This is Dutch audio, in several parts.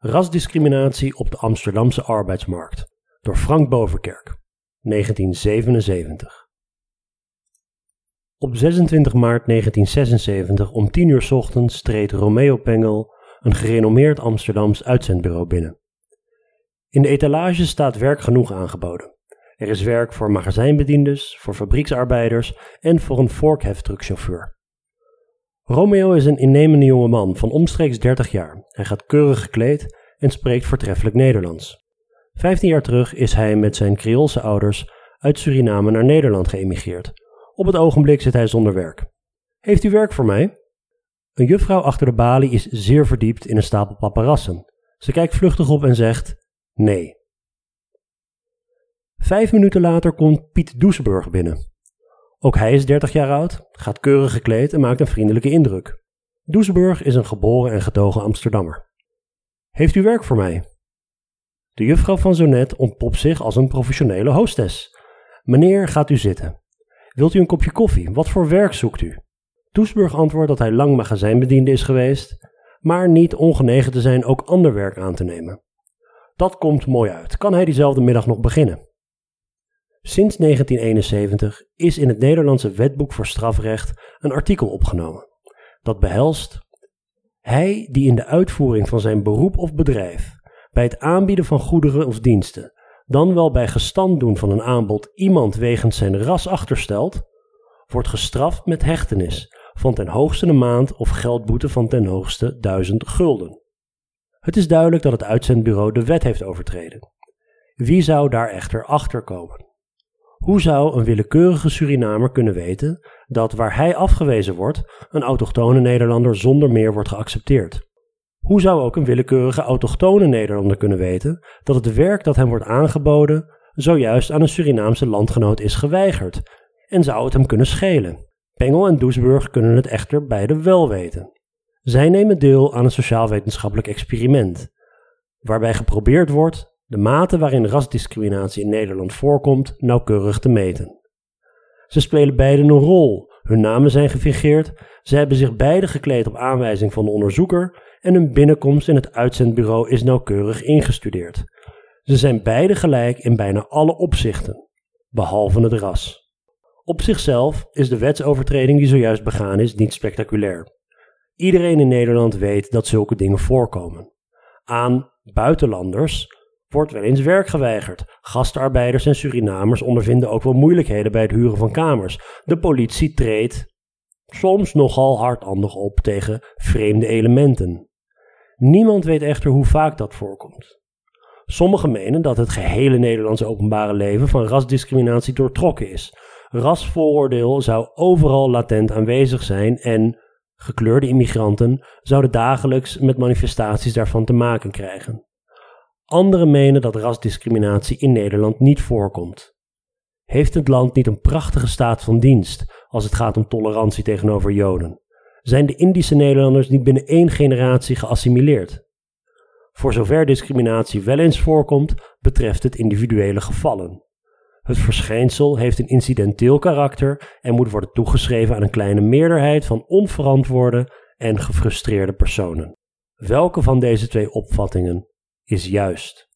Rasdiscriminatie op de Amsterdamse arbeidsmarkt door Frank Boverkerk, 1977. Op 26 maart 1976 om 10 uur ochtends treedt Romeo Pengel een gerenommeerd Amsterdams uitzendbureau binnen. In de etalage staat werk genoeg aangeboden. Er is werk voor magazijnbediendes, voor fabrieksarbeiders en voor een vorkheftruckchauffeur. Romeo is een innemende jonge man van omstreeks 30 jaar. Hij gaat keurig gekleed en spreekt voortreffelijk Nederlands. Vijftien jaar terug is hij met zijn Creoolse ouders uit Suriname naar Nederland geëmigreerd. Op het ogenblik zit hij zonder werk. Heeft u werk voor mij? Een juffrouw achter de balie is zeer verdiept in een stapel paparassen. Ze kijkt vluchtig op en zegt: Nee. Vijf minuten later komt Piet Doesburg binnen. Ook hij is 30 jaar oud, gaat keurig gekleed en maakt een vriendelijke indruk. Doesburg is een geboren en getogen Amsterdammer. Heeft u werk voor mij? De juffrouw van Zonet ontpopt zich als een professionele hostess. Meneer, gaat u zitten. Wilt u een kopje koffie? Wat voor werk zoekt u? Doesburg antwoordt dat hij lang magazijnbediende is geweest, maar niet ongenegen te zijn ook ander werk aan te nemen. Dat komt mooi uit. Kan hij diezelfde middag nog beginnen? Sinds 1971 is in het Nederlandse Wetboek voor Strafrecht een artikel opgenomen. Dat behelst hij die in de uitvoering van zijn beroep of bedrijf, bij het aanbieden van goederen of diensten, dan wel bij gestand doen van een aanbod iemand wegens zijn ras achterstelt, wordt gestraft met hechtenis van ten hoogste een maand of geldboete van ten hoogste duizend gulden. Het is duidelijk dat het uitzendbureau de wet heeft overtreden. Wie zou daar echter achter komen? Hoe zou een willekeurige Surinamer kunnen weten dat waar hij afgewezen wordt, een autochtone Nederlander zonder meer wordt geaccepteerd? Hoe zou ook een willekeurige autochtone Nederlander kunnen weten dat het werk dat hem wordt aangeboden zojuist aan een Surinaamse landgenoot is geweigerd? En zou het hem kunnen schelen? Pengel en Doesburg kunnen het echter beide wel weten. Zij nemen deel aan een sociaal-wetenschappelijk experiment, waarbij geprobeerd wordt de mate waarin rasdiscriminatie in Nederland voorkomt nauwkeurig te meten. Ze spelen beiden een rol, hun namen zijn gefingeerd, ze hebben zich beide gekleed op aanwijzing van de onderzoeker en hun binnenkomst in het uitzendbureau is nauwkeurig ingestudeerd. Ze zijn beide gelijk in bijna alle opzichten, behalve het ras. Op zichzelf is de wetsovertreding die zojuist begaan is niet spectaculair. Iedereen in Nederland weet dat zulke dingen voorkomen. Aan buitenlanders wordt wel eens werk geweigerd. Gastarbeiders en Surinamers ondervinden ook wel moeilijkheden bij het huren van kamers. De politie treedt soms nogal hardhandig op tegen vreemde elementen. Niemand weet echter hoe vaak dat voorkomt. Sommigen menen dat het gehele Nederlandse openbare leven van rasdiscriminatie doortrokken is. Rasvooroordeel zou overal latent aanwezig zijn en gekleurde immigranten zouden dagelijks met manifestaties daarvan te maken krijgen. Anderen menen dat rasdiscriminatie in Nederland niet voorkomt. Heeft het land niet een prachtige staat van dienst als het gaat om tolerantie tegenover Joden? Zijn de Indische Nederlanders niet binnen één generatie geassimileerd? Voor zover discriminatie wel eens voorkomt, betreft het individuele gevallen. Het verschijnsel heeft een incidenteel karakter en moet worden toegeschreven aan een kleine meerderheid van onverantwoorde en gefrustreerde personen. Welke van deze twee opvattingen is juist?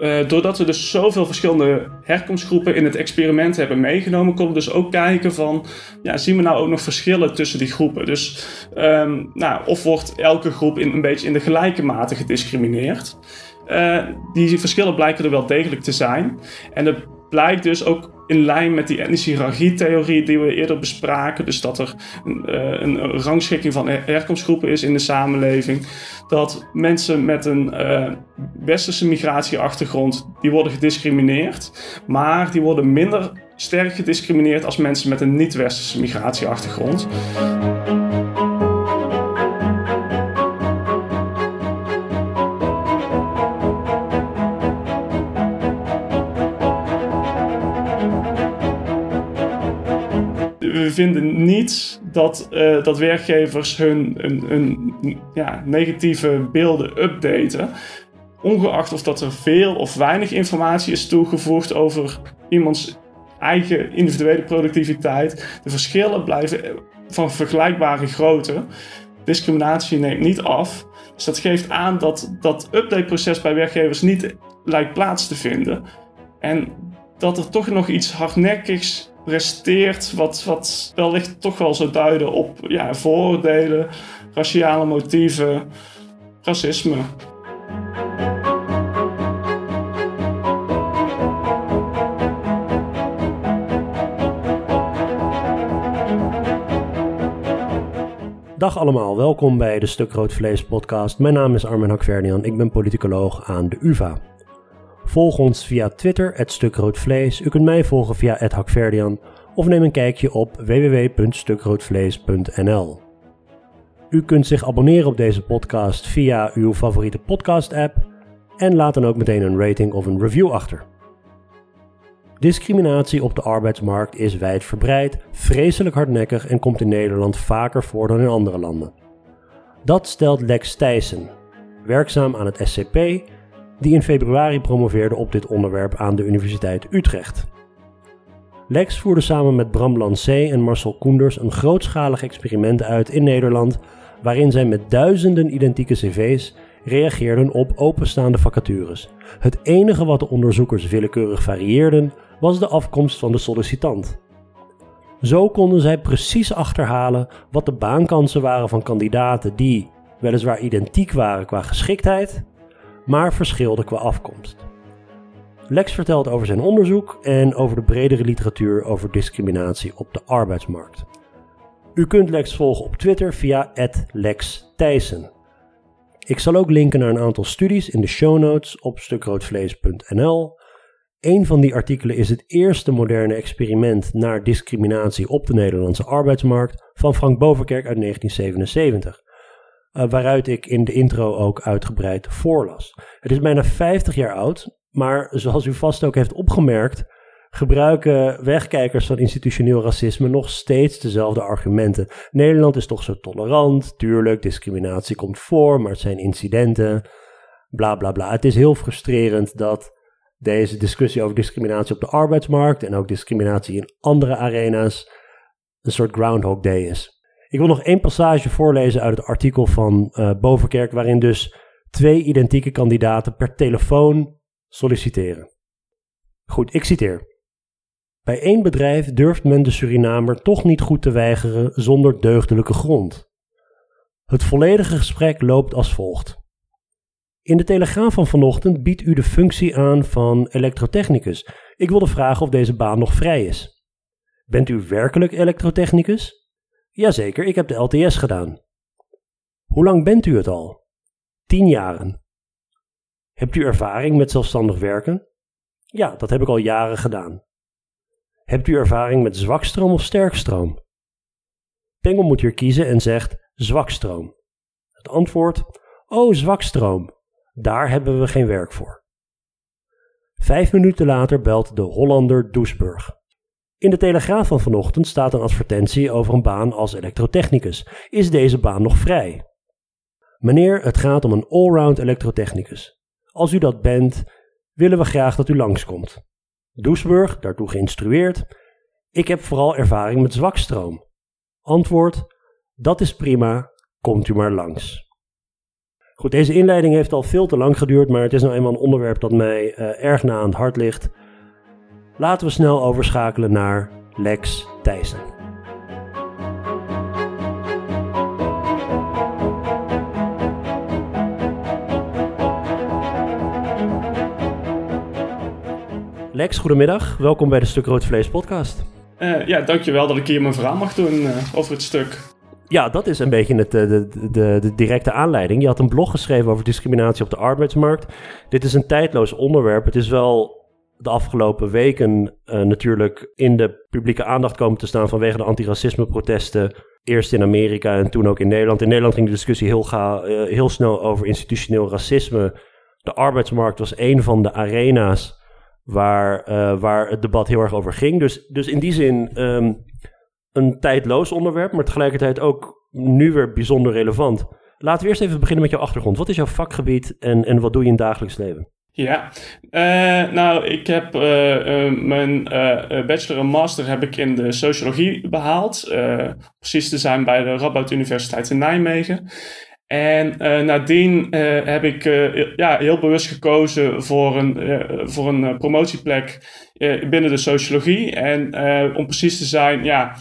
Uh, doordat we dus zoveel verschillende herkomstgroepen in het experiment hebben meegenomen, konden we dus ook kijken van, ja, zien we nou ook nog verschillen tussen die groepen? Dus, um, nou, of wordt elke groep in, een beetje in de gelijke mate gediscrimineerd? Uh, die verschillen blijken er wel degelijk te zijn. En het blijkt dus ook in lijn met die etnische hiërarchie-theorie die we eerder bespraken. Dus dat er een, uh, een rangschikking van herkomstgroepen is in de samenleving. Dat mensen met een uh, westerse migratieachtergrond, die worden gediscrimineerd. Maar die worden minder sterk gediscrimineerd als mensen met een niet-westerse migratieachtergrond. We vinden niet dat, uh, dat werkgevers hun ja, negatieve beelden updaten. ongeacht of dat er veel of weinig informatie is toegevoegd over iemands eigen individuele productiviteit, de verschillen blijven van vergelijkbare grootte. Discriminatie neemt niet af. Dus dat geeft aan dat dat updateproces bij werkgevers niet lijkt plaats te vinden. En dat er toch nog iets hardnekkigs resteert, wat, wat wellicht toch wel zou duiden op ja, vooroordelen, raciale motieven, racisme. Dag allemaal, welkom bij de Stuk Rood Vlees podcast. Mijn naam is Armin Hakverdian, ik ben politicoloog aan de UvA. Volg ons via Twitter, het Stuk Rood Vlees. U kunt mij volgen via het Hakverdian of neem een kijkje op www.stukroodvlees.nl. U kunt zich abonneren op deze podcast via uw favoriete podcast-app en laat dan ook meteen een rating of een review achter. Discriminatie op de arbeidsmarkt is wijdverbreid, vreselijk hardnekkig en komt in Nederland vaker voor dan in andere landen. Dat stelt Lex Thijssen, werkzaam aan het SCP, die in februari promoveerde op dit onderwerp aan de Universiteit Utrecht. Lex voerde samen met Bram Lancé en Marcel Koenders een grootschalig experiment uit in Nederland, waarin zij met duizenden identieke cv's reageerden op openstaande vacatures. Het enige wat de onderzoekers willekeurig varieerden was de afkomst van de sollicitant. Zo konden zij precies achterhalen wat de baankansen waren van kandidaten die weliswaar identiek waren qua geschiktheid, maar verschilden qua afkomst. Lex vertelt over zijn onderzoek en over de bredere literatuur over discriminatie op de arbeidsmarkt. U kunt Lex volgen op Twitter via @lexthijssen. Ik zal ook linken naar een aantal studies in de show notes op stukroodvlees.nl een van die artikelen is het eerste moderne experiment naar discriminatie op de Nederlandse arbeidsmarkt van Frank Bovenkerk uit 1977. Uh, waaruit ik in de intro ook uitgebreid voorlas. Het is bijna 50 jaar oud, maar zoals u vast ook heeft opgemerkt, gebruiken wegkijkers van institutioneel racisme nog steeds dezelfde argumenten. Nederland is toch zo tolerant, tuurlijk, discriminatie komt voor, maar het zijn incidenten, bla bla bla. Het is heel frustrerend dat deze discussie over discriminatie op de arbeidsmarkt en ook discriminatie in andere arena's een soort Groundhog Day is. Ik wil nog één passage voorlezen uit het artikel van uh, Bovenkerk, waarin dus twee identieke kandidaten per telefoon solliciteren. Goed, ik citeer. Bij één bedrijf durft men de Surinamer toch niet goed te weigeren zonder deugdelijke grond. Het volledige gesprek loopt als volgt. In de Telegraaf van vanochtend biedt u de functie aan van elektrotechnicus. Ik wilde vragen of deze baan nog vrij is. Bent u werkelijk elektrotechnicus? Jazeker, ik heb de LTS gedaan. Hoe lang bent u het al? Tien jaren. Hebt u ervaring met zelfstandig werken? Ja, dat heb ik al jaren gedaan. Hebt u ervaring met zwakstroom of sterkstroom? Pengel moet hier kiezen en zegt zwakstroom. Het antwoord: Oh, zwakstroom. Daar hebben we geen werk voor. Vijf minuten later belt de Hollander Doesburg. In de Telegraaf van vanochtend staat een advertentie over een baan als elektrotechnicus. Is deze baan nog vrij? Meneer, het gaat om een allround elektrotechnicus. Als u dat bent, willen we graag dat u langskomt. Doesburg, daartoe geïnstrueerd. Ik heb vooral ervaring met zwakstroom. Antwoord: Dat is prima, komt u maar langs. Goed, deze inleiding heeft al veel te lang geduurd, maar het is nou eenmaal een onderwerp dat mij uh, erg na aan het hart ligt. Laten we snel overschakelen naar Lex Thijssen. Lex, goedemiddag. Welkom bij de Stuk Rood Vlees podcast. Uh, ja, dankjewel dat ik hier mijn verhaal mag doen uh, over het stuk. Ja, dat is een beetje het, de, de, de, de, directe aanleiding. Je had een blog geschreven over discriminatie op de arbeidsmarkt. Dit is een tijdloos onderwerp. Het is wel de afgelopen weken uh, natuurlijk in de publieke aandacht komen te staan vanwege de antiracisme-protesten. Eerst in Amerika en toen ook in Nederland. In Nederland ging de discussie heel, ga, uh, heel snel over institutioneel racisme. De arbeidsmarkt was een van de arena's waar, uh, waar het debat heel erg over ging. Dus, dus in die zin um, een tijdloos onderwerp, maar tegelijkertijd ook nu weer bijzonder relevant. Laten we eerst even beginnen met jouw achtergrond. Wat is jouw vakgebied en, en wat doe je in het dagelijks leven? Ja, uh, nou, ik heb uh, uh, mijn bachelor en master heb ik in de sociologie behaald. precies te zijn bij de Radboud Universiteit in Nijmegen. En nadien heb ik ja, heel bewust gekozen voor een, voor een promotieplek binnen de sociologie. En om precies te zijn, ja,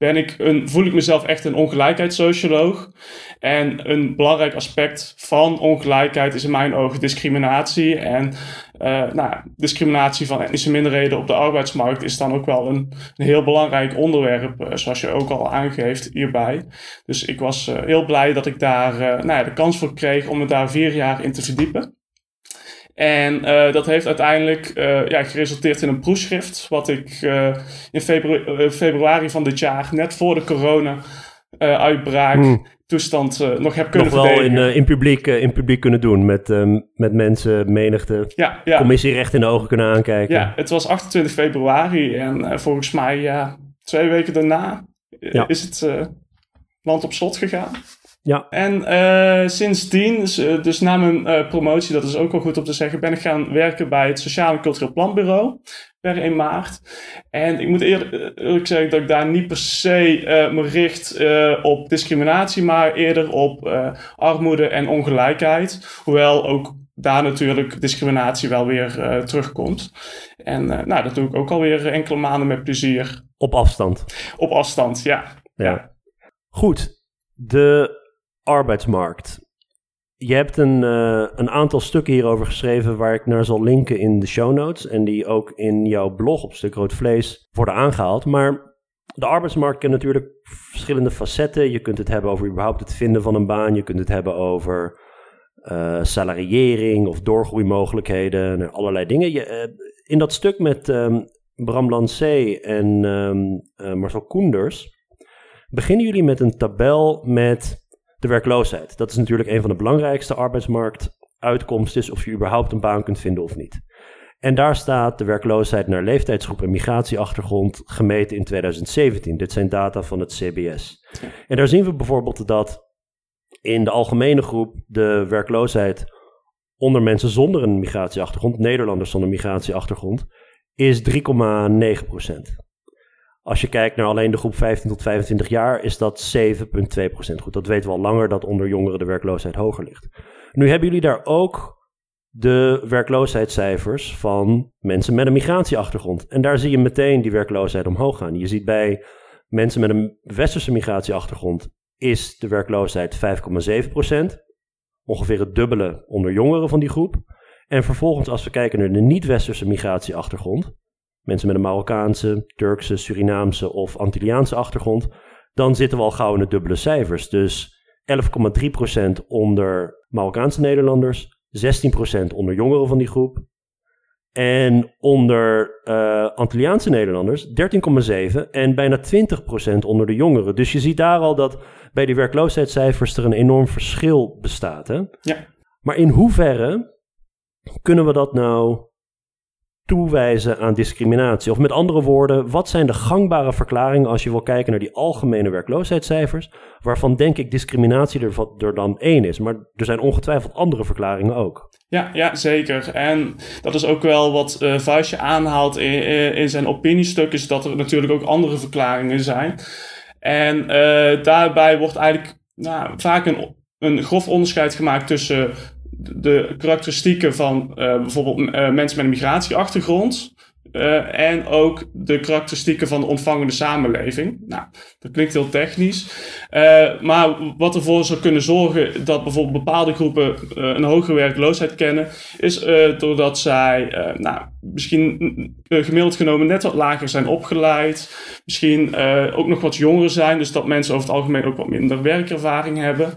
ben ik een, voel ik mezelf echt een ongelijkheidssocioloog. En een belangrijk aspect van ongelijkheid is in mijn ogen discriminatie. En uh, nou, discriminatie van etnische minderheden op de arbeidsmarkt is dan ook wel een, een heel belangrijk onderwerp, uh, zoals je ook al aangeeft hierbij. Dus ik was uh, heel blij dat ik daar nou ja, de kans voor kreeg om me daar vier jaar in te verdiepen. En uh, dat heeft uiteindelijk uh, ja, geresulteerd in een proefschrift, wat ik uh, in februari, februari, van dit jaar, net voor de corona-uitbraak, hmm. toestand nog heb kunnen nog wel in, in, publiek, in publiek kunnen doen, met, met mensen, menigte, ja, ja. commissie recht in de ogen kunnen aankijken. Ja, het was 28 februari en volgens mij ja, twee weken daarna ja. is het land op slot gegaan. Ja. En uh, sindsdien, dus, uh, dus na mijn uh, promotie, dat is ook wel goed om te zeggen, ben ik gaan werken bij het Sociaal en Cultureel Planbureau per 1 maart. En ik moet eerlijk, zeggen dat ik daar niet per se me richt op discriminatie, maar eerder op armoede en ongelijkheid. Hoewel ook daar natuurlijk discriminatie wel weer terugkomt. En nou, dat doe ik ook alweer enkele maanden met plezier. Op afstand? Op afstand, ja. Ja. ja. Goed. De arbeidsmarkt. Je hebt een, uh, een aantal stukken hierover geschreven waar ik naar zal linken in de show notes. En die ook in jouw blog op Stuk Rood Vlees worden aangehaald. Maar de arbeidsmarkt kent natuurlijk verschillende facetten. Je kunt het hebben over überhaupt het vinden van een baan. Je kunt het hebben over uh, salariering of doorgroeimogelijkheden en allerlei dingen. Je, uh, in dat stuk met um, Bram Lancé en um, Marcel Koenders beginnen jullie met een tabel met de werkloosheid. Dat is natuurlijk een van de belangrijkste arbeidsmarktuitkomsten, is of je überhaupt een baan kunt vinden of niet. En daar staat de werkloosheid naar leeftijdsgroep en migratieachtergrond gemeten in 2017. Dit zijn data van het CBS. En daar zien we bijvoorbeeld dat in de algemene groep de werkloosheid onder mensen zonder een migratieachtergrond, Nederlanders zonder migratieachtergrond, is 3,9 procent. Als je kijkt naar alleen de groep 15 tot 25 jaar, is dat 7,2% goed. Dat weten we al langer dat onder jongeren de werkloosheid hoger ligt. Nu hebben jullie daar ook de werkloosheidscijfers van mensen met een migratieachtergrond. En daar zie je meteen die werkloosheid omhoog gaan. Je ziet bij mensen met een westerse migratieachtergrond is de werkloosheid 5,7%. Ongeveer het dubbele onder jongeren van die groep. En vervolgens, als we kijken naar de niet-westerse migratieachtergrond, mensen met een Marokkaanse, Turkse, Surinaamse of Antilliaanse achtergrond, dan zitten we al gauw in de dubbele cijfers. Dus 11,3% onder Marokkaanse Nederlanders, 16% onder jongeren van die groep. En onder uh, Antilliaanse Nederlanders 13,7 en bijna 20% onder de jongeren. Dus je ziet daar al dat bij die werkloosheidscijfers er een enorm verschil bestaat. Hè? Ja. Maar in hoeverre kunnen we dat nou toewijzen aan discriminatie? Of met andere woorden, wat zijn de gangbare verklaringen als je wil kijken naar die algemene werkloosheidscijfers, waarvan denk ik discriminatie er, er dan één is, maar er zijn ongetwijfeld andere verklaringen ook. Ja, ja, zeker. En dat is ook wel wat uh, aanhaalt in, in zijn opiniestuk, is dat er natuurlijk ook andere verklaringen zijn. En uh, daarbij wordt eigenlijk nou, vaak een, een grof onderscheid gemaakt tussen de karakteristieken van uh, bijvoorbeeld uh, mensen met een migratieachtergrond. Uh, en ook de karakteristieken van de ontvangende samenleving. Nou, dat klinkt heel technisch. maar wat ervoor zou kunnen zorgen dat bijvoorbeeld bepaalde groepen een hogere werkloosheid kennen, is doordat zij nou, misschien gemiddeld genomen net wat lager zijn opgeleid. Misschien ook nog wat jonger zijn, dus dat mensen over het algemeen ook wat minder werkervaring hebben.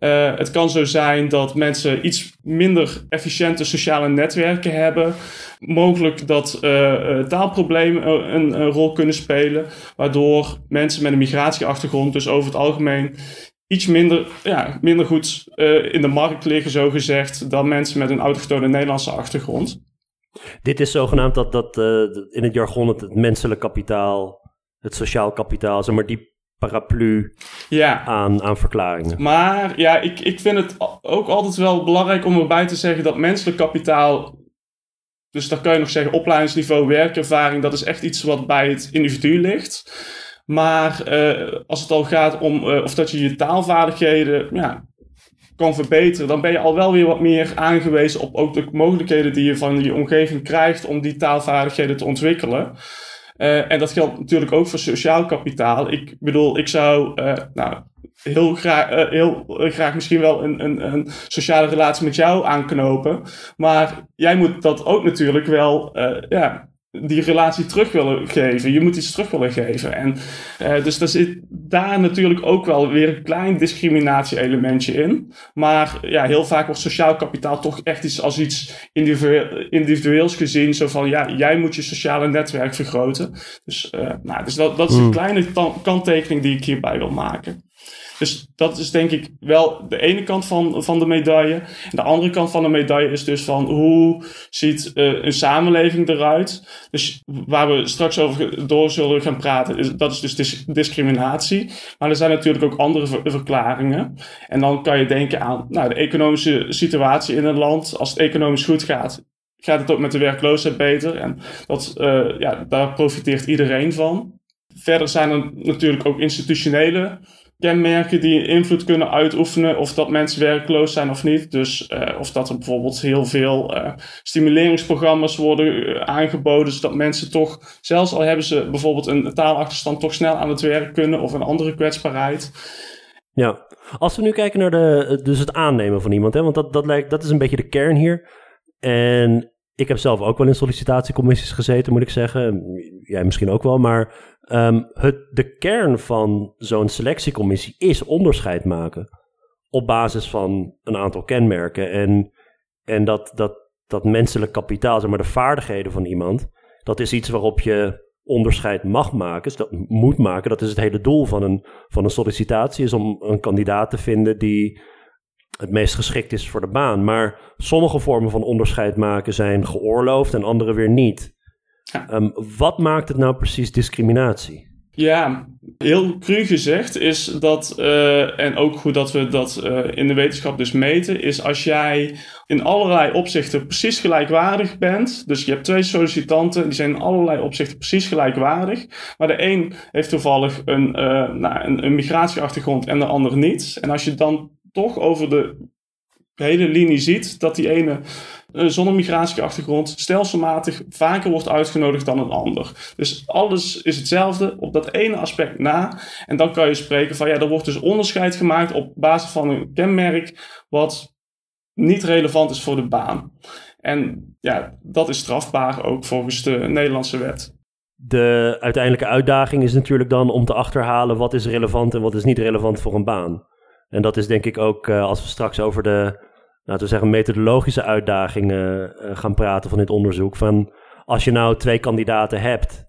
Uh, het kan zo zijn dat mensen iets minder efficiënte sociale netwerken hebben. Mogelijk dat uh, taalproblemen een, rol kunnen spelen, waardoor mensen met een migratieachtergrond dus over het algemeen iets minder, ja, minder goed in de markt liggen, zo gezegd, dan mensen met een autochtone Nederlandse achtergrond. Dit is zogenaamd dat, dat in het jargon het, het menselijk kapitaal, het sociaal kapitaal, zeg maar die paraplu Ja, aan, aan verklaringen. maar ja, ik, ik vind het ook altijd wel belangrijk om erbij te zeggen dat menselijk kapitaal, dus daar kan je nog zeggen opleidingsniveau, werkervaring, dat is echt iets wat bij het individu ligt. Maar eh, als het al gaat om eh, of dat je je taalvaardigheden ja, kan verbeteren, dan ben je al wel weer wat meer aangewezen op ook de mogelijkheden die je van je omgeving krijgt om die taalvaardigheden te ontwikkelen. Eh, en dat geldt natuurlijk ook voor sociaal kapitaal. Ik bedoel, ik zou eh, nou, heel, graag, eh, heel graag misschien wel een, een, een sociale relatie met jou aanknopen. Maar jij moet dat ook natuurlijk wel, ja, die relatie terug willen geven. Je moet iets terug willen geven. En eh, dus er zit daar natuurlijk ook wel weer een klein discriminatie-elementje in. Maar ja, heel vaak wordt sociaal kapitaal toch echt iets als iets individueel, individueels gezien. Zo van, ja, jij moet je sociale netwerk vergroten. Dus, eh, nou, dus dat, dat is een Hmm. kleine kanttekening die ik hierbij wil maken. Dus dat is denk ik wel de ene kant van, van de medaille. De andere kant van de medaille is dus van hoe ziet eh, een samenleving eruit. Dus waar we straks over door zullen gaan praten, is, dat is dus dis- discriminatie. Maar er zijn natuurlijk ook andere ver- verklaringen. En dan kan je denken aan nou, de economische situatie in een land. Als het economisch goed gaat, gaat het ook met de werkloosheid beter. En dat, eh, ja, daar profiteert iedereen van. Verder zijn er natuurlijk ook institutionele kenmerken die invloed kunnen uitoefenen of dat mensen werkloos zijn of niet. Dus eh, of dat er bijvoorbeeld heel veel eh, stimuleringsprogramma's worden eh, aangeboden, zodat mensen toch, zelfs al hebben ze bijvoorbeeld een taalachterstand, toch snel aan het werk kunnen of een andere kwetsbaarheid. Ja, als we nu kijken naar de, dus het aannemen van iemand, hè, want dat, dat, lijkt, dat is een beetje de kern hier. En ik heb zelf ook wel in sollicitatiecommissies gezeten, moet ik zeggen. Jij misschien ook wel, maar ehm, het, de kern van zo'n selectiecommissie is onderscheid maken. Op basis van een aantal kenmerken. En, en dat, dat, dat menselijk kapitaal, zeg maar de vaardigheden van iemand, dat is iets waarop je onderscheid mag maken, dus dat moet maken. Dat is het hele doel van een, van een sollicitatie, is om een kandidaat te vinden die het meest geschikt is voor de baan. Maar sommige vormen van onderscheid maken zijn geoorloofd en andere weer niet. Ja. Ehm, wat maakt het nou precies discriminatie? Ja, heel cru gezegd is dat, eh, en ook goed dat we dat eh, in de wetenschap dus meten, is als jij in allerlei opzichten precies gelijkwaardig bent. Dus je hebt twee sollicitanten, die zijn in allerlei opzichten precies gelijkwaardig. Maar de een heeft toevallig een, eh, nou, een, een migratieachtergrond en de ander niet. En als je dan toch over de hele linie ziet dat die ene eh, zonder migratieachtergrond stelselmatig vaker wordt uitgenodigd dan een ander. Dus alles is hetzelfde op dat ene aspect na. En dan kan je spreken van ja, er wordt dus onderscheid gemaakt op basis van een kenmerk wat niet relevant is voor de baan. En ja, dat is strafbaar ook volgens de Nederlandse wet. De uiteindelijke uitdaging is natuurlijk dan om te achterhalen wat is relevant en wat is niet relevant voor een baan. En dat is denk ik ook eh, als we straks over de, laten we zeggen, methodologische uitdagingen eh, gaan praten van dit onderzoek. Van als je nou twee kandidaten hebt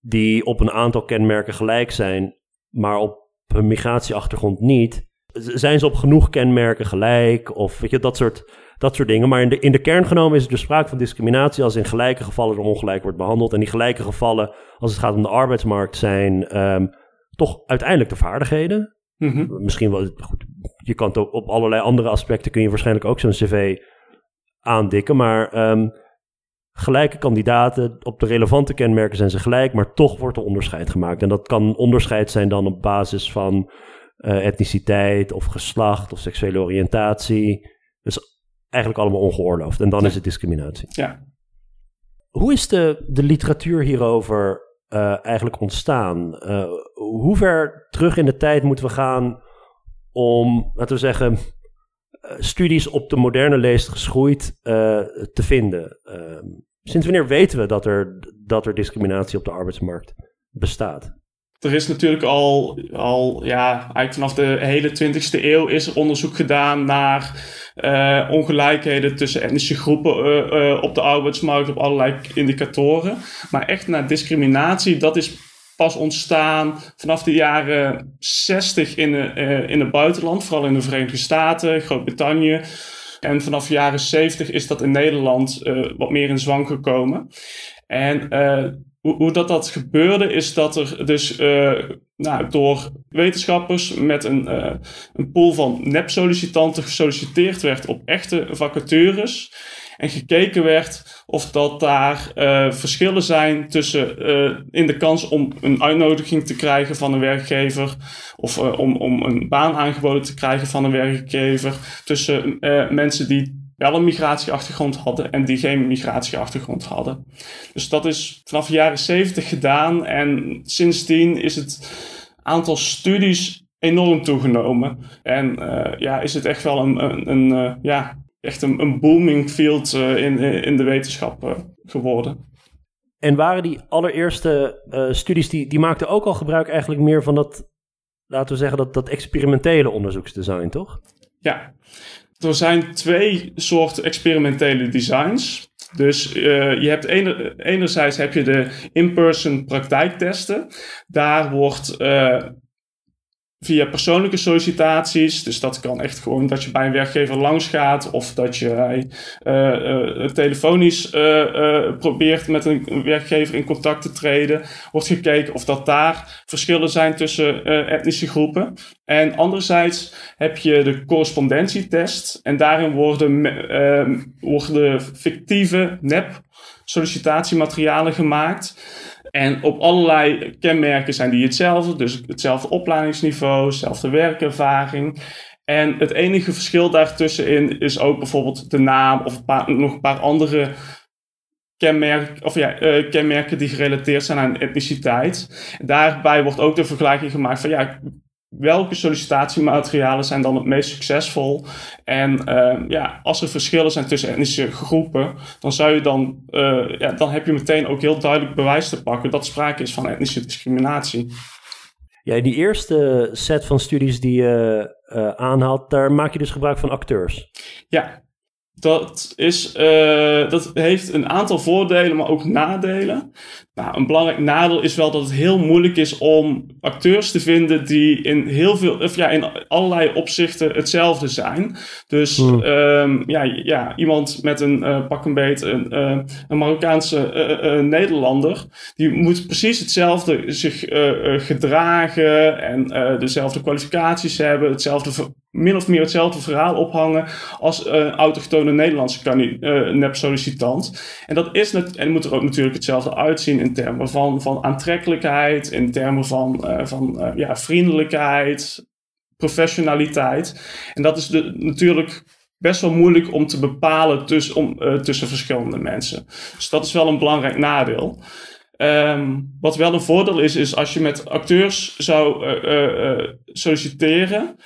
die op een aantal kenmerken gelijk zijn, maar op hun migratieachtergrond niet, zijn ze op genoeg kenmerken gelijk? Of weet je, dat soort, dat soort dingen. Maar in de, in de kern genomen is er dus sprake van discriminatie als in gelijke gevallen er ongelijk wordt behandeld. En die gelijke gevallen, als het gaat om de arbeidsmarkt, zijn ehm, toch uiteindelijk de vaardigheden. Mhm. Misschien wel, goed, je kan het ook op allerlei andere aspecten kun je waarschijnlijk ook zo'n cv aandikken. Maar ehm, gelijke kandidaten, op de relevante kenmerken zijn ze gelijk, maar toch wordt er onderscheid gemaakt. En dat kan onderscheid zijn dan op basis van eh, etniciteit of geslacht of seksuele oriëntatie. Dus eigenlijk allemaal ongeoorloofd. En dan Ja. is het discriminatie. Ja. Hoe is de, de literatuur hierover eh, eigenlijk ontstaan? Eh, hoe ver terug in de tijd moeten we gaan om, laten we zeggen, eh, studies op de moderne leest geschoeid te vinden? Sinds wanneer weten we dat er, dat er discriminatie op de arbeidsmarkt bestaat? Er is natuurlijk al, al ja, eigenlijk vanaf de hele 20e eeuw is er onderzoek gedaan naar eh, ongelijkheden tussen etnische groepen eh, eh, op de arbeidsmarkt op allerlei indicatoren. Maar echt naar discriminatie, dat is pas ontstaan vanaf de jaren 60 in, de, in het buitenland, vooral in de Verenigde Staten, Groot-Brittannië. En vanaf de jaren 70 is dat in Nederland wat meer in zwang gekomen. En hoe, dat, dat gebeurde is dat er dus nou, door wetenschappers met een, een pool van nep-sollicitanten gesolliciteerd werd op echte vacatures. En gekeken werd of dat daar uh, verschillen zijn tussen in de kans om een uitnodiging te krijgen van een werkgever of om, om een baan aangeboden te krijgen van een werkgever tussen mensen die wel een migratieachtergrond hadden en die geen migratieachtergrond hadden. Dus dat is vanaf de jaren 70 gedaan en sindsdien is het aantal studies enorm toegenomen. En ja, is het echt wel een, een, een ja, echt een, een booming field uh, in, in de wetenschap geworden. En waren die allereerste studies, die, die maakten ook al gebruik eigenlijk meer van dat, laten we zeggen, dat, dat experimentele onderzoeksdesign, toch? Ja, er zijn twee soorten experimentele designs. Dus uh, je hebt ener, enerzijds heb je de in-person praktijktesten. Daar wordt uh, via persoonlijke sollicitaties. Dus dat kan echt gewoon dat je bij een werkgever langs gaat of dat je uh, uh, telefonisch uh, probeert met een werkgever in contact te treden. Wordt gekeken of dat daar verschillen zijn tussen etnische groepen. En anderzijds heb je de correspondentietest en daarin worden, worden fictieve nep sollicitatiematerialen gemaakt. En op allerlei kenmerken zijn die hetzelfde. Dus hetzelfde opleidingsniveau, hetzelfde werkervaring. En het enige verschil daartussenin is ook bijvoorbeeld de naam of een paar, nog een paar andere kenmerken, of ja, uh, kenmerken die gerelateerd zijn aan etniciteit. Daarbij wordt ook de vergelijking gemaakt van ja, welke sollicitatiematerialen zijn dan het meest succesvol? En uh, ja, als er verschillen zijn tussen etnische groepen, dan zou je dan, uh, ja, dan heb je meteen ook heel duidelijk bewijs te pakken dat sprake is van etnische discriminatie. Ja, die eerste set van studies die je uh, aanhaalt, daar maak je dus gebruik van acteurs. Ja, dat, is, uh, dat heeft een aantal voordelen, maar ook nadelen. Nou, een belangrijk nadeel is wel dat het heel moeilijk is om acteurs te vinden die in heel veel, of ja, in allerlei opzichten hetzelfde zijn. Dus hmm. um, ja, ja, iemand met een uh, pak een beet, een, uh, een Marokkaanse Nederlander, die moet precies hetzelfde zich gedragen en dezelfde kwalificaties hebben, hetzelfde min of meer hetzelfde verhaal ophangen als een autochtone Nederlandse uh, nep-sollicitant. En dat is net, en moet er ook natuurlijk hetzelfde uitzien in termen van, van aantrekkelijkheid, in termen van, uh, van uh, ja, vriendelijkheid, professionaliteit. En dat is natuurlijk best wel moeilijk om te bepalen tussen, om, tussen verschillende mensen. Dus dat is wel een belangrijk nadeel. Um, wat wel een voordeel is, is als je met acteurs zou solliciteren,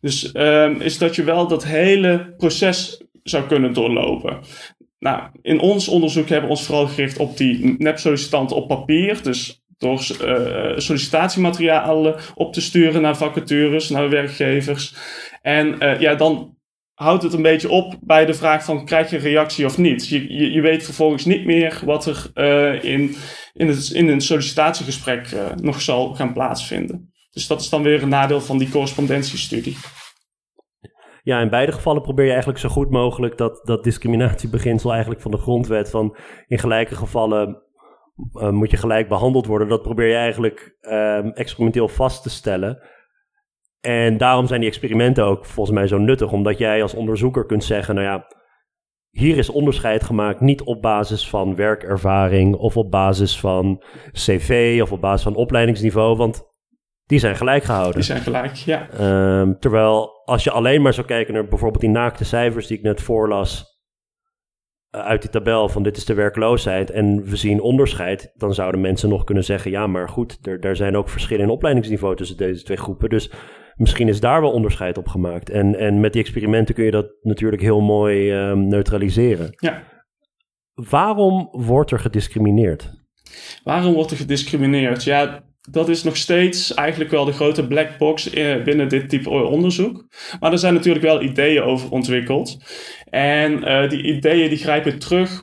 dus um, is dat je wel dat hele proces zou kunnen doorlopen. Nou, in ons onderzoek hebben we ons vooral gericht op die nep-sollicitanten op papier. Dus door uh, sollicitatiematerialen op te sturen naar vacatures, naar werkgevers. En uh, ja, dan houdt het een beetje op bij de vraag van krijg je reactie of niet. Je, je, weet vervolgens niet meer wat er uh, in, in, het, in een sollicitatiegesprek nog zal gaan plaatsvinden. Dus dat is dan weer een nadeel van die correspondentiestudie. Ja, in beide gevallen probeer je eigenlijk zo goed mogelijk dat, dat discriminatiebeginsel eigenlijk van de grondwet van in gelijke gevallen uh, moet je gelijk behandeld worden. Dat probeer je eigenlijk uh, experimenteel vast te stellen. En daarom zijn die experimenten ook volgens mij zo nuttig, omdat jij als onderzoeker kunt zeggen, nou ja, hier is onderscheid gemaakt niet op basis van werkervaring of op basis van cv of op basis van opleidingsniveau, want die zijn gelijk gehouden. Die zijn gelijk, ja. Um, terwijl als je alleen maar zou kijken naar bijvoorbeeld die naakte cijfers die ik net voorlas uh, uit die tabel van dit is de werkloosheid en we zien onderscheid, dan zouden mensen nog kunnen zeggen, ja maar goed, er, er zijn ook verschillen in opleidingsniveau tussen deze twee groepen. Dus misschien is daar wel onderscheid op gemaakt. En, en met die experimenten kun je dat natuurlijk heel mooi um, neutraliseren. Ja. Waarom wordt er gediscrimineerd? Waarom wordt er gediscrimineerd? Ja, dat is nog steeds eigenlijk wel de grote black box eh, binnen dit type onderzoek. Maar er zijn natuurlijk wel ideeën over ontwikkeld. En uh, die ideeën die grijpen terug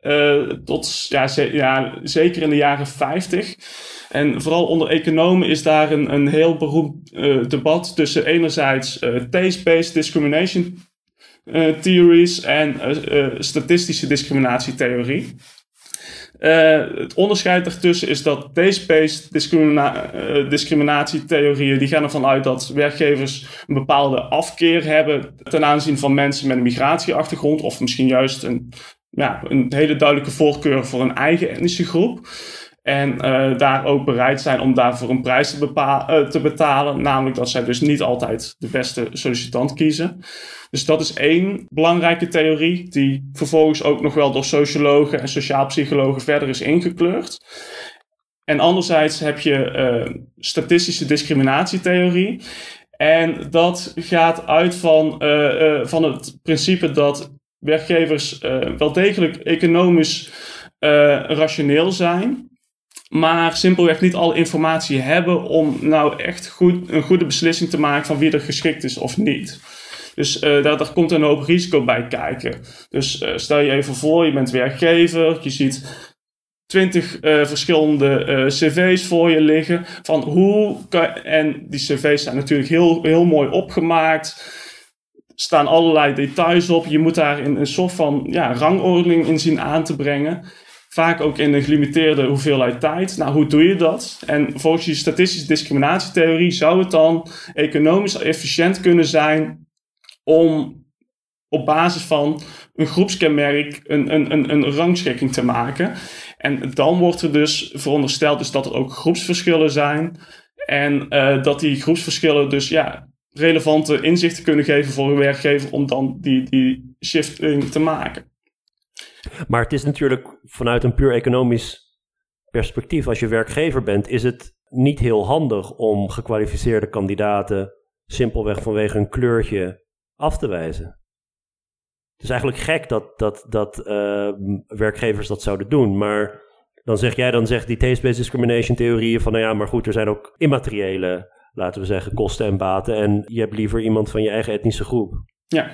uh, tot ja, ja, zeker in de jaren 50. En vooral onder economen is daar een, een heel beroemd debat tussen enerzijds taste-based discrimination theories en statistische discriminatietheorie. Het onderscheid daartussen is dat deze-based discrimina discriminatietheorieën die gaan ervan uit dat werkgevers een bepaalde afkeer hebben ten aanzien van mensen met een migratieachtergrond of misschien juist een, ja, een hele duidelijke voorkeur voor een eigen etnische groep. En uh, daar ook bereid zijn om daarvoor een prijs te, uh, te, betalen. Namelijk dat zij dus niet altijd de beste sollicitant kiezen. Dus dat is één belangrijke theorie, die vervolgens ook nog wel door sociologen en sociaalpsychologen verder is ingekleurd. En anderzijds heb je uh, statistische discriminatietheorie. En dat gaat uit van, van het principe dat werkgevers wel degelijk economisch rationeel zijn maar simpelweg niet alle informatie hebben om nou echt goed, een goede beslissing te maken van wie er geschikt is of niet. Dus uh, daar, komt een hoop risico bij kijken. Dus uh, stel je even voor, je bent werkgever, je ziet twintig uh, verschillende cv's voor je liggen. Van hoe kan, en die cv's zijn natuurlijk heel, heel mooi opgemaakt. staan allerlei details op. Je moet daar in een soort van ja, in zien aan te brengen. Vaak ook in een gelimiteerde hoeveelheid tijd. Nou, hoe doe je dat? En volgens die statistische discriminatietheorie zou het dan economisch efficiënt kunnen zijn om op basis van een groepskenmerk een, een, een, een rangschikking te maken. En dan wordt er dus verondersteld dus dat er ook groepsverschillen zijn. En uh, dat die groepsverschillen dus ja, relevante inzichten kunnen geven voor een werkgever om dan die, die shifting te maken. Maar het is natuurlijk vanuit een puur economisch perspectief, als je werkgever bent, is het niet heel handig om gekwalificeerde kandidaten simpelweg vanwege een kleurtje af te wijzen. Het is eigenlijk gek dat, dat, dat uh, werkgevers dat zouden doen, maar dan zeg jij, dan zegt die taste-based discrimination theorieën van, nou ja, maar goed, er zijn ook immateriële, laten we zeggen, kosten en baten en je hebt liever iemand van je eigen etnische groep. Ja,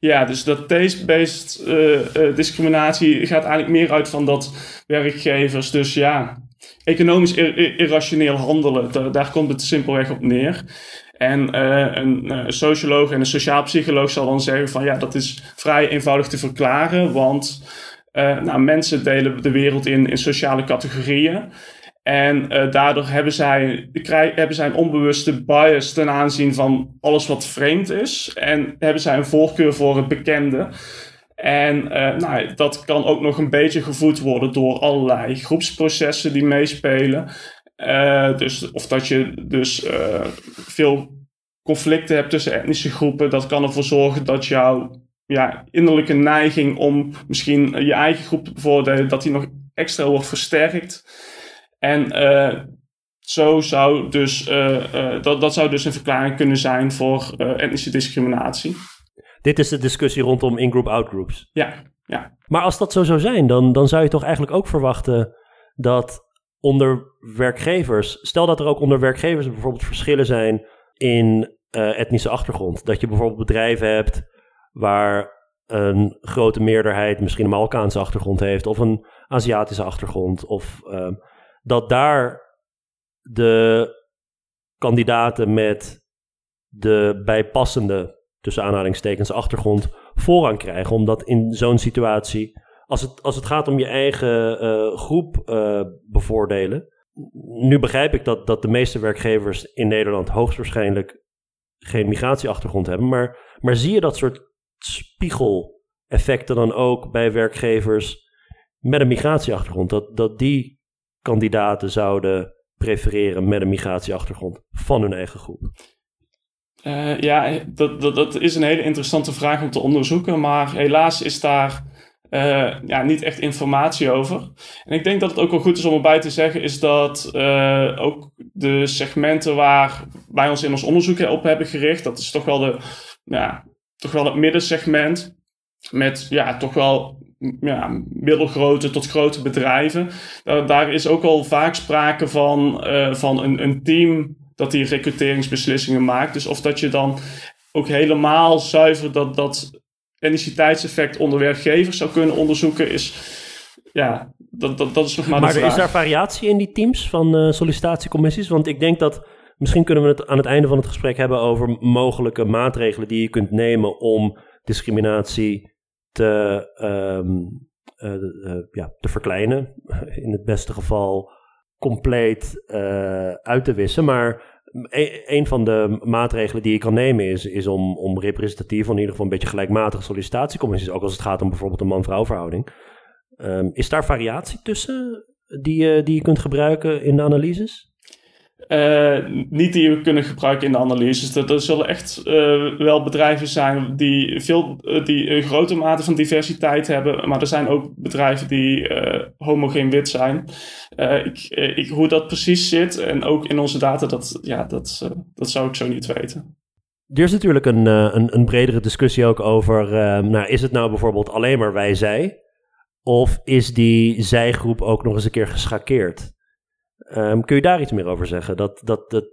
ja, dus dat taste-based uh, discriminatie gaat eigenlijk meer uit van dat werkgevers dus ja, economisch irrationeel handelen. Daar, komt het simpelweg op neer. En uh, een socioloog en een sociaal psycholoog zal dan zeggen van ja, dat is vrij eenvoudig te verklaren, want nou, mensen delen de wereld in, in sociale categorieën. En uh, daardoor hebben zij, hebben zij een onbewuste bias ten aanzien van alles wat vreemd is. En hebben zij een voorkeur voor het bekende. En uh, nou, dat kan ook nog een beetje gevoed worden door allerlei groepsprocessen die meespelen. Uh, dus, of dat je dus veel conflicten hebt tussen etnische groepen. Dat kan ervoor zorgen dat jouw ja, innerlijke neiging om misschien je eigen groep te bevoordelen, dat die nog extra wordt versterkt. En uh, zo zou dus, uh, uh, dat, dat zou dus een verklaring kunnen zijn voor etnische discriminatie. Dit is de discussie rondom in-group, out-groups. Ja, ja. Maar als dat zo zou zijn, dan, dan zou je toch eigenlijk ook verwachten dat onder werkgevers, stel dat er ook onder werkgevers bijvoorbeeld verschillen zijn in etnische achtergrond. Dat je bijvoorbeeld bedrijven hebt waar een grote meerderheid misschien een Marokkaanse achtergrond heeft, of een Aziatische achtergrond, of uh, dat daar de kandidaten met de bijpassende, tussen aanhalingstekens, achtergrond voorrang krijgen. Omdat in zo'n situatie, als het, als het gaat om je eigen uh, groep uh, bevoordelen. Nu begrijp ik dat, dat de meeste werkgevers in Nederland hoogstwaarschijnlijk geen migratieachtergrond hebben. Maar, maar zie je dat soort spiegeleffecten dan ook bij werkgevers met een migratieachtergrond? Dat, dat die kandidaten zouden prefereren met een migratieachtergrond van hun eigen groep? Uh, ja, dat, dat, dat is een hele interessante vraag om te onderzoeken, maar helaas is daar uh, ja, niet echt informatie over. En ik denk dat het ook wel goed is om erbij te zeggen, is dat uh, ook de segmenten waar wij ons in ons onderzoek op hebben gericht, dat is toch wel, de, ja, toch wel het middensegment met ja, toch wel ja, middelgrote tot grote bedrijven. Daar, daar is ook al vaak sprake van, uh, van een, een team dat die recruteringsbeslissingen maakt. Dus of dat je dan ook helemaal zuiver dat, dat etniciteitseffect onder werkgevers zou kunnen onderzoeken, is. Ja, dat, dat, dat is nog maar, maar de vraag. is daar variatie in die teams van uh, sollicitatiecommissies? Want ik denk dat. Misschien kunnen we het aan het einde van het gesprek hebben over mogelijke maatregelen die je kunt nemen om discriminatie te, um, ja, te verkleinen. In het beste geval compleet uit te wissen. Maar e-, een van de maatregelen die je kan nemen is, is om, om representatief, in ieder geval een beetje gelijkmatige sollicitatiecommissies, ook als het gaat om bijvoorbeeld een man-vrouw verhouding. Um, is daar variatie tussen die, die je kunt gebruiken in de analyses? Uh, niet die we kunnen gebruiken in de analyses. Er, er zullen echt uh, wel bedrijven zijn die, veel, uh, die een grote mate van diversiteit hebben. Maar er zijn ook bedrijven die homogeen wit zijn. Ik, ik, hoe dat precies zit en ook in onze data, dat, ja, dat, dat zou ik zo niet weten. Er is natuurlijk een, een, een bredere discussie ook over, nou, is het nou bijvoorbeeld alleen maar wij-zij? Of is die zijgroep ook nog eens een keer geschakeerd? Um, kun je daar iets meer over zeggen? Dat, dat, dat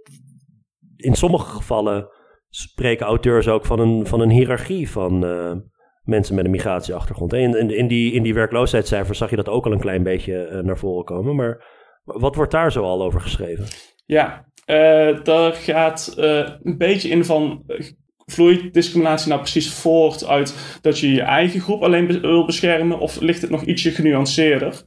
in sommige gevallen spreken auteurs ook van een, van een hiërarchie van uh, mensen met een migratieachtergrond. In, in, die, in die werkloosheidscijfers zag je dat ook al een klein beetje uh, naar voren komen. Maar wat wordt daar zo al over geschreven? Ja, uh, daar gaat een beetje in van vloeit discriminatie nou precies voort uit dat je je eigen groep alleen wil beschermen of ligt het nog ietsje genuanceerder?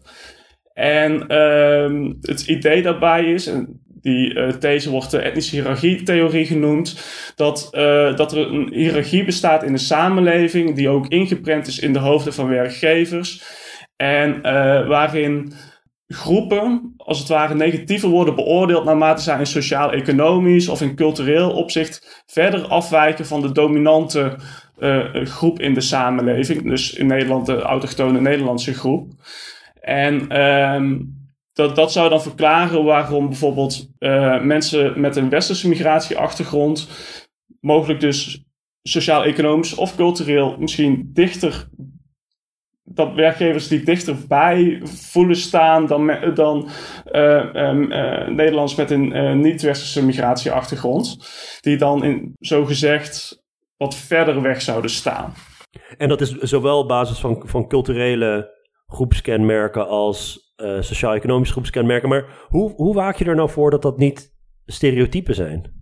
En uh, het idee daarbij is, en die uh, these wordt de etnische hiërarchietheorie genoemd, dat, uh, dat er een hiërarchie bestaat in de samenleving die ook ingeprent is in de hoofden van werkgevers. En uh, waarin groepen, als het ware, negatiever worden beoordeeld naarmate zij in sociaal-economisch of in cultureel opzicht verder afwijken van de dominante groep in de samenleving. Dus in Nederland de autochtone Nederlandse groep. En um, dat, dat zou dan verklaren waarom bijvoorbeeld uh, mensen met een westerse migratieachtergrond mogelijk dus sociaal-economisch of cultureel misschien dichter dat werkgevers die dichterbij voelen staan dan, dan uh, um, uh, Nederlands met een niet-westerse migratieachtergrond, die dan in, zo gezegd wat verder weg zouden staan. En dat is zowel op basis van, van culturele groepskenmerken als uh, sociaal-economische groepskenmerken. Maar hoe, hoe waak je er nou voor dat dat niet stereotypen zijn?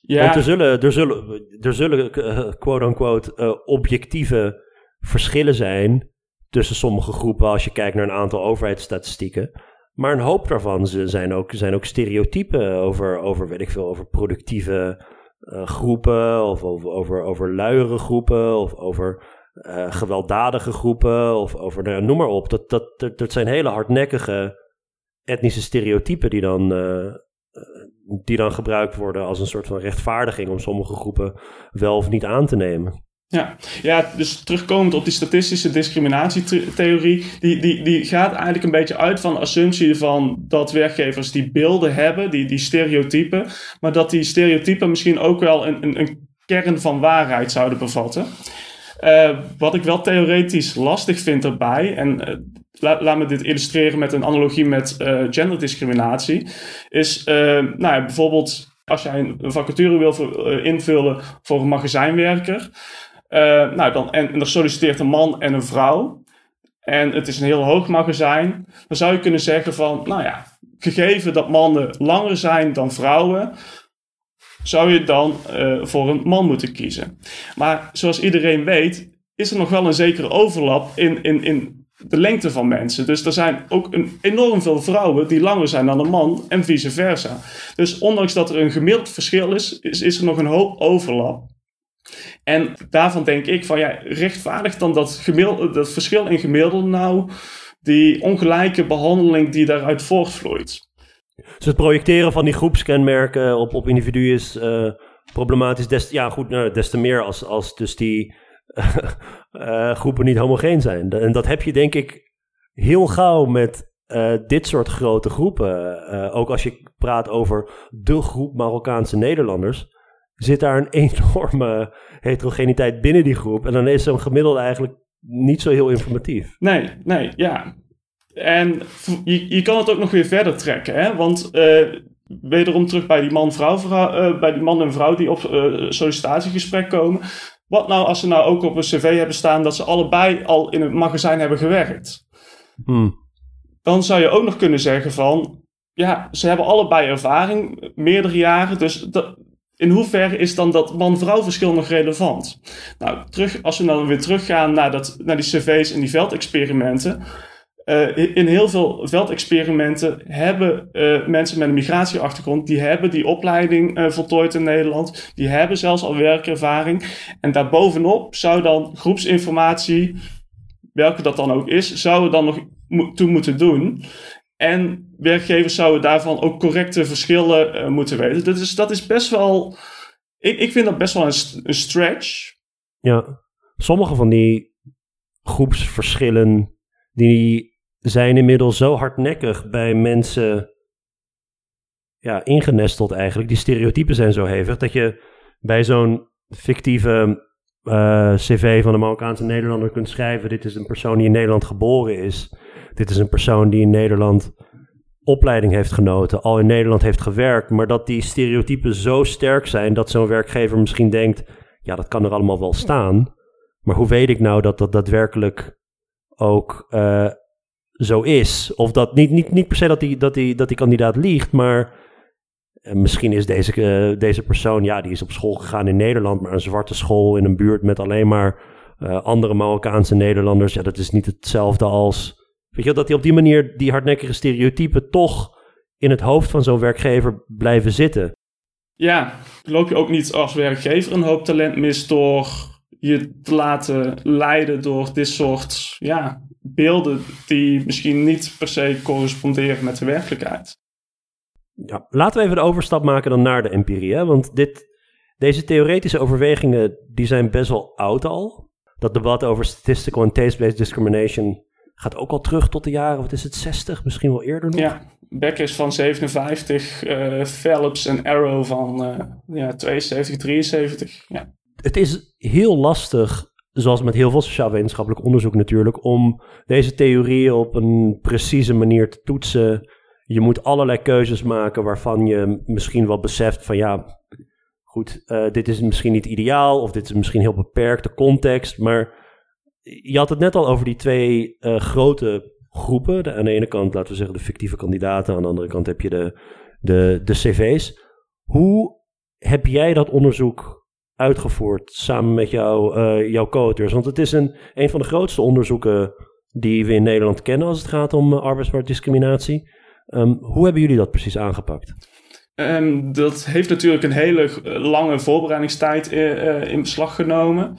Ja. Want er zullen, er zullen, er zullen uh, quote-unquote uh, objectieve verschillen zijn tussen sommige groepen als je kijkt naar een aantal overheidsstatistieken. Maar een hoop daarvan zijn ook, zijn ook stereotypen over, over, weet ik veel, over productieve uh, groepen of over, over, over luiere groepen of over uh, gewelddadige groepen of over, noem maar op. Dat, dat, dat, dat, zijn hele hardnekkige etnische stereotypen die dan, uh, die dan gebruikt worden als een soort van rechtvaardiging om sommige groepen wel of niet aan te nemen. Ja, ja, dus terugkomend op die statistische discriminatietheorie, die, die, die gaat eigenlijk een beetje uit van de assumptie van dat werkgevers die beelden hebben, die, die stereotypen, maar dat die stereotypen misschien ook wel een, een, een kern van waarheid zouden bevatten. Uh, wat ik wel theoretisch lastig vind erbij, en uh, laat me dit illustreren met een analogie met uh, genderdiscriminatie, is nou ja, bijvoorbeeld als jij een vacature wil invullen voor een magazijnwerker, nou dan, en, en er solliciteert een man en een vrouw, en het is een heel hoog magazijn, dan zou je kunnen zeggen van, nou ja, gegeven dat mannen langer zijn dan vrouwen, zou je dan uh, voor een man moeten kiezen. Maar zoals iedereen weet, is er nog wel een zekere overlap in, in, in de lengte van mensen. Dus er zijn ook een, enorm veel vrouwen die langer zijn dan een man en vice versa. Dus ondanks dat er een gemiddeld verschil is, is, is er nog een hoop overlap. En daarvan denk ik van ja, rechtvaardigt dan dat, dat verschil in gemiddelde nou die ongelijke behandeling die daaruit voortvloeit. Dus het projecteren van die groepskenmerken op, op individuen is uh, problematisch. Des, ja, goed, nou, des te meer als, als dus die uh, groepen niet homogeen zijn. En dat heb je denk ik heel gauw met uh, dit soort grote groepen. ook als je praat over de groep Marokkaanse Nederlanders, zit daar een enorme heterogeniteit binnen die groep. En dan is zo'n gemiddelde eigenlijk niet zo heel informatief. Nee, nee, ja. En je, je kan het ook nog weer verder trekken, hè? want uh, wederom terug bij die man-vrouw, uh, bij die man en vrouw die op uh, sollicitatiegesprek komen. Wat nou als ze nou ook op een cv hebben staan dat ze allebei al in het magazijn hebben gewerkt? Hmm. Dan zou je ook nog kunnen zeggen van, ja, ze hebben allebei ervaring, meerdere jaren, dus dat, in hoeverre is dan dat man-vrouw verschil nog relevant? Nou, terug, als we dan weer teruggaan naar, dat, naar die cv's en die veldexperimenten. Uh, in heel veel veldexperimenten hebben uh, mensen met een migratieachtergrond, die hebben die opleiding uh, voltooid in Nederland, die hebben zelfs al werkervaring. En daarbovenop zou dan groepsinformatie, welke dat dan ook is, zouden dan nog toe moeten doen. En werkgevers zouden daarvan ook correcte verschillen moeten weten. Dus dat is best wel. Ik, ik vind dat best wel een, een stretch. Ja, sommige van die groepsverschillen. die zijn inmiddels zo hardnekkig bij mensen. ja, ingenesteld eigenlijk. Die stereotypen zijn zo hevig. dat je bij zo'n fictieve. Uh, cv van een Marokkaanse Nederlander kunt schrijven: Dit is een persoon die in Nederland geboren is dit is een persoon die in Nederland opleiding heeft genoten, al in Nederland heeft gewerkt, maar dat die stereotypen zo sterk zijn dat zo'n werkgever misschien denkt, ja, dat kan er allemaal wel staan, maar hoe weet ik nou dat dat daadwerkelijk ook uh, zo is? Of dat niet, niet, niet per se dat die, dat, die, dat die kandidaat liegt, maar uh, misschien is deze, uh, deze persoon, ja, die is op school gegaan in Nederland, maar een zwarte school in een buurt met alleen maar andere Marokkaanse Nederlanders, ja, dat is niet hetzelfde als Weet je, dat die op die manier die hardnekkige stereotypen toch in het hoofd van zo'n werkgever blijven zitten. Ja, loop je ook niet als werkgever een hoop talent mis door je te laten leiden door dit soort ja, beelden die misschien niet per se corresponderen met de werkelijkheid. Ja, laten we even de overstap maken dan naar de empirie. Hè? Want dit, deze theoretische overwegingen die zijn best wel oud al. Dat debat over statistical en taste-based discrimination Gaat ook al terug tot de jaren, wat is het, 60, misschien wel eerder nog? Ja, Beck is van 57, uh, eh, Phelps en Arrow van uh, ja, 72, 73. Ja. Het is heel lastig, zoals met heel veel sociaal-wetenschappelijk onderzoek natuurlijk, om deze theorieën op een precieze manier te toetsen. Je moet allerlei keuzes maken waarvan je misschien wel beseft van ja, goed, uh, dit is misschien niet ideaal of dit is misschien heel beperkte context, maar je had het net al over die twee uh, grote groepen. De, aan de ene kant, laten we zeggen, de fictieve kandidaten. Aan de andere kant heb je de, de, de cv's. Hoe heb jij dat onderzoek uitgevoerd samen met uh, jouw co-auteurs? Want het is een, een van de grootste onderzoeken die we in Nederland kennen als het gaat om uh, arbeidsmarktdiscriminatie. Um, hoe hebben jullie dat precies aangepakt? Um, dat heeft natuurlijk een hele lange voorbereidingstijd in, in beslag genomen.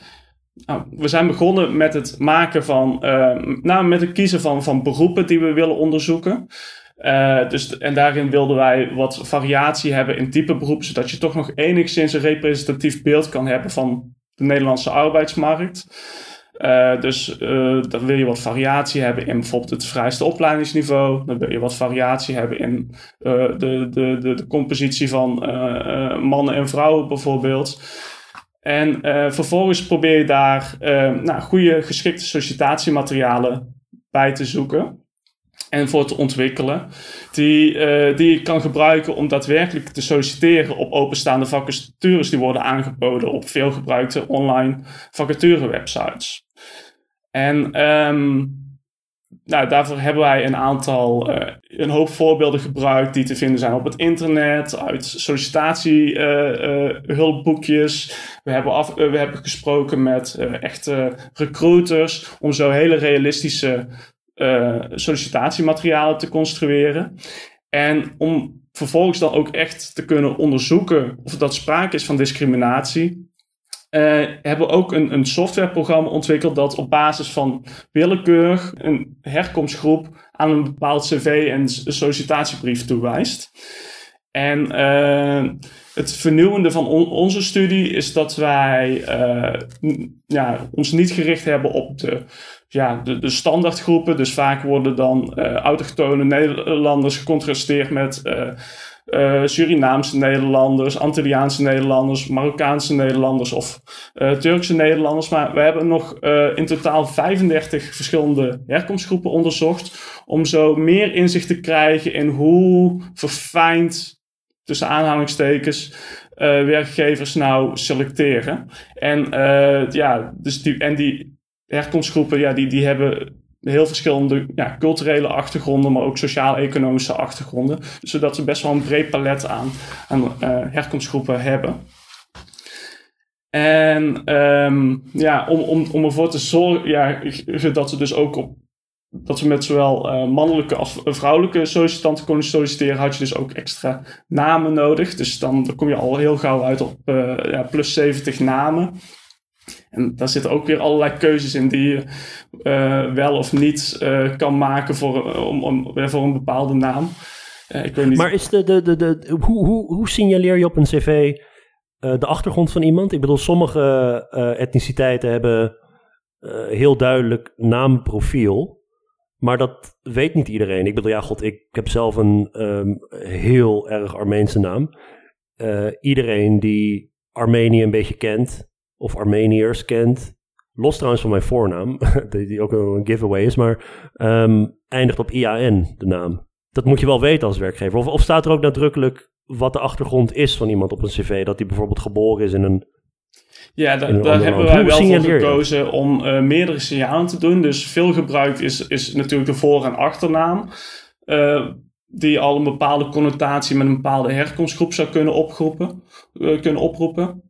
Nou, we zijn begonnen met het maken van, uh, nou, met het kiezen van, van beroepen die we willen onderzoeken. Uh, dus, en daarin wilden wij wat variatie hebben in type beroepen, zodat je toch nog enigszins een representatief beeld kan hebben van de Nederlandse arbeidsmarkt. Uh, dus dan wil je wat variatie hebben in bijvoorbeeld het vrijste opleidingsniveau. Dan wil je wat variatie hebben in de, de, de, de compositie van mannen en vrouwen bijvoorbeeld. En vervolgens probeer je daar nou, goede geschikte sollicitatiematerialen bij te zoeken en voor te ontwikkelen, die, uh, die kan gebruiken om daadwerkelijk te solliciteren op openstaande vacatures die worden aangeboden op veelgebruikte online vacaturewebsites. En um, nou, daarvoor hebben wij een aantal, uh, een hoop voorbeelden gebruikt die te vinden zijn op het internet, uit sollicitatiehulpboekjes. Uh, uh, we, hebben we hebben gesproken met echte recruiters om zo hele realistische sollicitatiematerialen te construeren. En om vervolgens dan ook echt te kunnen onderzoeken of dat sprake is van discriminatie, uh, hebben ook een, een softwareprogramma ontwikkeld dat op basis van willekeur een herkomstgroep aan een bepaald cv en sollicitatiebrief toewijst. En uh, het vernieuwende van onze studie is dat wij ja, ons niet gericht hebben op de, ja, de, de standaardgroepen. Dus vaak worden dan autochtone Nederlanders gecontrasteerd met uh, Surinaamse Nederlanders, Antilliaanse Nederlanders, Marokkaanse Nederlanders of uh, Turkse Nederlanders. Maar we hebben nog uh, in totaal 35 verschillende herkomstgroepen onderzocht. Om zo meer inzicht te krijgen in hoe verfijnd, tussen aanhalingstekens, werkgevers nou selecteren. En, ja, dus die, en die herkomstgroepen, ja, die, die hebben heel verschillende ja, culturele achtergronden, maar ook sociaal-economische achtergronden. Zodat ze best wel een breed palet aan, aan uh, herkomstgroepen hebben. En um, ja, om, om, om ervoor te zorgen ja, dat ze dus ook op dat we met zowel uh, mannelijke als vrouwelijke sollicitanten konden solliciteren, had je dus ook extra namen nodig. Dus dan, kom je al heel gauw uit op uh, ja, plus 70 namen. En daar zitten ook weer allerlei keuzes in die je uh, wel of niet kan maken voor, om, om, voor een bepaalde naam. ik weet niet. Maar is de, de, de, hoe, hoe, hoe signaleer je op een cv de achtergrond van iemand? Ik bedoel, sommige etniciteiten hebben heel duidelijk naamprofiel. Maar dat weet niet iedereen. Ik bedoel, ja, god, ik heb zelf een um, heel erg Armeense naam. Iedereen die Armenië een beetje kent, of Armeniërs kent, los trouwens van mijn voornaam, die ook een giveaway is, maar um, eindigt op IAN, de naam. Dat moet je wel weten als werkgever. Of, of staat er ook nadrukkelijk wat de achtergrond is van iemand op een cv? Dat hij bijvoorbeeld geboren is in een ja, daar hebben wij wel voor gekozen om uh, meerdere signalen te doen. Dus veel gebruikt is, is natuurlijk de voor- en achternaam. Uh, die al een bepaalde connotatie met een bepaalde herkomstgroep zou kunnen, opgroepen, uh, kunnen oproepen.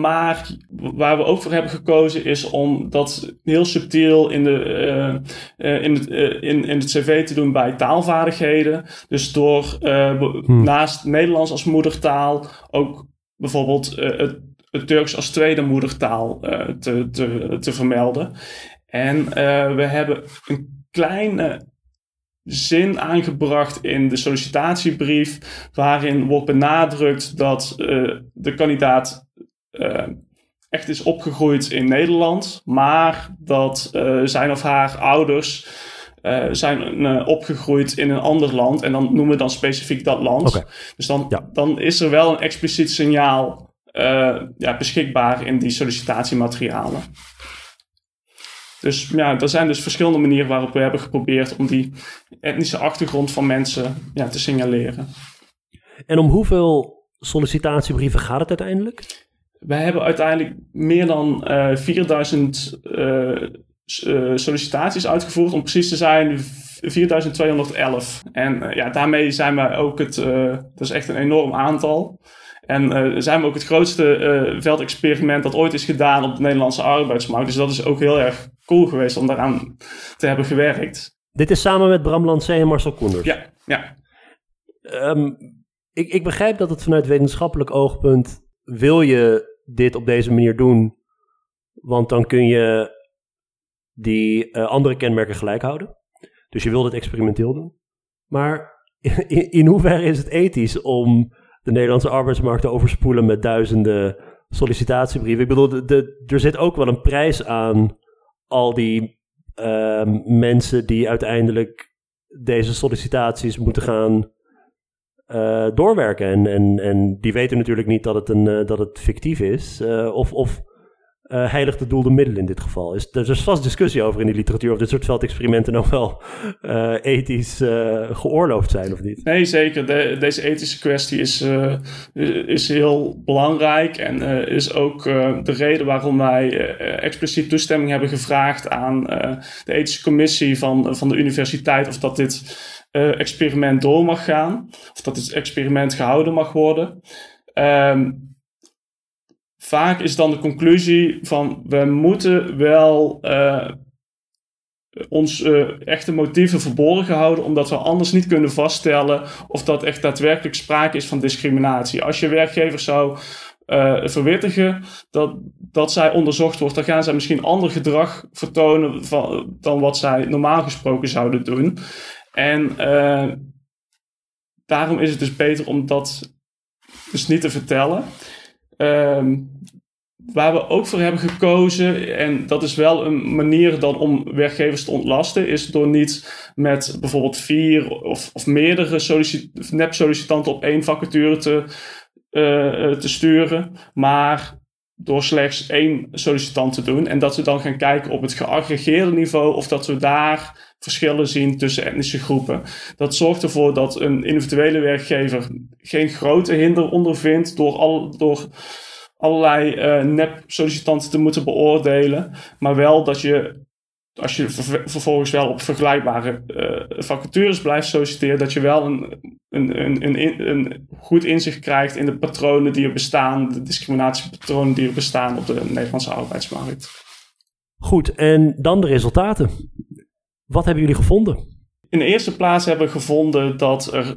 Maar waar we ook voor hebben gekozen is om dat heel subtiel in, de, in, het, in, in het cv te doen bij taalvaardigheden. Dus door hmm. naast Nederlands als moedertaal ook bijvoorbeeld het het Turks als tweede moedertaal te, te, te vermelden. En we hebben een kleine zin aangebracht in de sollicitatiebrief, waarin wordt benadrukt dat uh, de kandidaat echt is opgegroeid in Nederland, maar dat zijn of haar ouders uh, zijn uh, opgegroeid in een ander land. En dan noemen we dan specifiek dat land. Okay. Dus dan, ja. dan is er wel een expliciet signaal ja, beschikbaar in die sollicitatiematerialen. Dus ja, er zijn dus verschillende manieren waarop we hebben geprobeerd om die etnische achtergrond van mensen ja, te signaleren. En om hoeveel sollicitatiebrieven gaat het uiteindelijk? Wij hebben uiteindelijk meer dan uh, 4000 uh, sollicitaties uitgevoerd. Om precies te zijn 4211. En ja, daarmee zijn wij ook het, dat is echt een enorm aantal. En zijn we ook het grootste veldexperiment dat ooit is gedaan op de Nederlandse arbeidsmarkt. Dus dat is ook heel erg cool geweest om daaraan te hebben gewerkt. Dit is samen met Bram Lancé en Marcel Koenders? Ja, ja. Um, ik, ik begrijp dat het vanuit wetenschappelijk oogpunt wil je dit op deze manier doen. Want dan kun je die uh, andere kenmerken gelijk houden. Dus je wil dit experimenteel doen. Maar in, hoeverre is het ethisch om de Nederlandse arbeidsmarkt te overspoelen met duizenden sollicitatiebrieven. Ik bedoel, de, er zit ook wel een prijs aan al die uh, mensen die uiteindelijk deze sollicitaties moeten gaan uh, doorwerken. En, en, en die weten natuurlijk niet dat het, een, uh, dat het fictief is. Uh, of, of heiligt het doel de middel in dit geval? Is, er is vast discussie over in die literatuur of dit soort veldexperimenten nog wel ethisch geoorloofd zijn of niet? Nee, zeker. De, deze ethische kwestie is, is heel belangrijk en is ook de reden waarom wij expliciet toestemming hebben gevraagd aan de ethische commissie van, van de universiteit of dat dit experiment door mag gaan, of dat dit experiment gehouden mag worden. Um, vaak is dan de conclusie van we moeten wel uh, ons uh, echte motieven verborgen houden, omdat we anders niet kunnen vaststellen of dat echt daadwerkelijk sprake is van discriminatie. Als je werkgever zou verwittigen dat, dat zij onderzocht wordt, dan gaan zij misschien ander gedrag vertonen dan wat zij normaal gesproken zouden doen. En daarom is het dus beter om dat dus niet te vertellen. Um, waar we ook voor hebben gekozen, en dat is wel een manier dan om werkgevers te ontlasten, is door niet met bijvoorbeeld vier of, of meerdere sollicit nep-sollicitanten op één vacature te, uh, te sturen, maar door slechts één sollicitant te doen. En dat we dan gaan kijken op het geaggregeerde niveau of dat we daar verschillen zien tussen etnische groepen. Dat zorgt ervoor dat een individuele werkgever geen grote hinder ondervindt door, al, door allerlei uh, nep-sollicitanten te moeten beoordelen. Maar wel dat je als je vervolgens wel op vergelijkbare uh, vacatures blijft solliciteren, dat je wel een, een, een, een, een goed inzicht krijgt in de patronen die er bestaan, de discriminatiepatronen die er bestaan op de Nederlandse arbeidsmarkt. Goed, en dan de resultaten. Wat hebben jullie gevonden? In de eerste plaats hebben we gevonden dat er,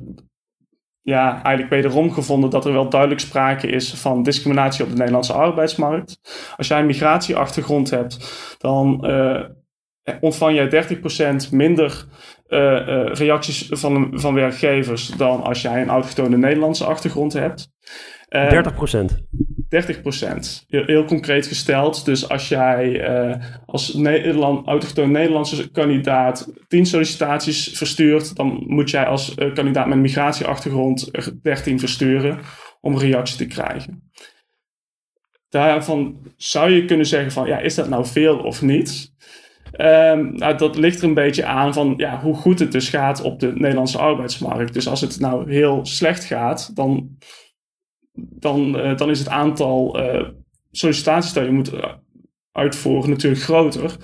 ja, eigenlijk wederom gevonden dat er wel duidelijk sprake is van discriminatie op de Nederlandse arbeidsmarkt. Als jij een migratieachtergrond hebt, dan uh, ontvang jij 30% minder uh, uh, reacties van, van werkgevers dan als jij een autochtone Nederlandse achtergrond hebt. 30%? 30 procent. Heel, heel, concreet gesteld. Dus als jij uh, als Nederland, Nederlandse kandidaat 10 sollicitaties verstuurt, dan moet jij als uh, kandidaat met een migratieachtergrond er 13 versturen om reactie te krijgen. Daarvan zou je kunnen zeggen van, ja, is dat nou veel of niet? Um, nou, dat ligt er een beetje aan van ja, hoe goed het dus gaat op de Nederlandse arbeidsmarkt. Dus als het nou heel slecht gaat, dan dan, uh, dan is het aantal uh, sollicitaties dat je moet eh, uitvoeren natuurlijk groter.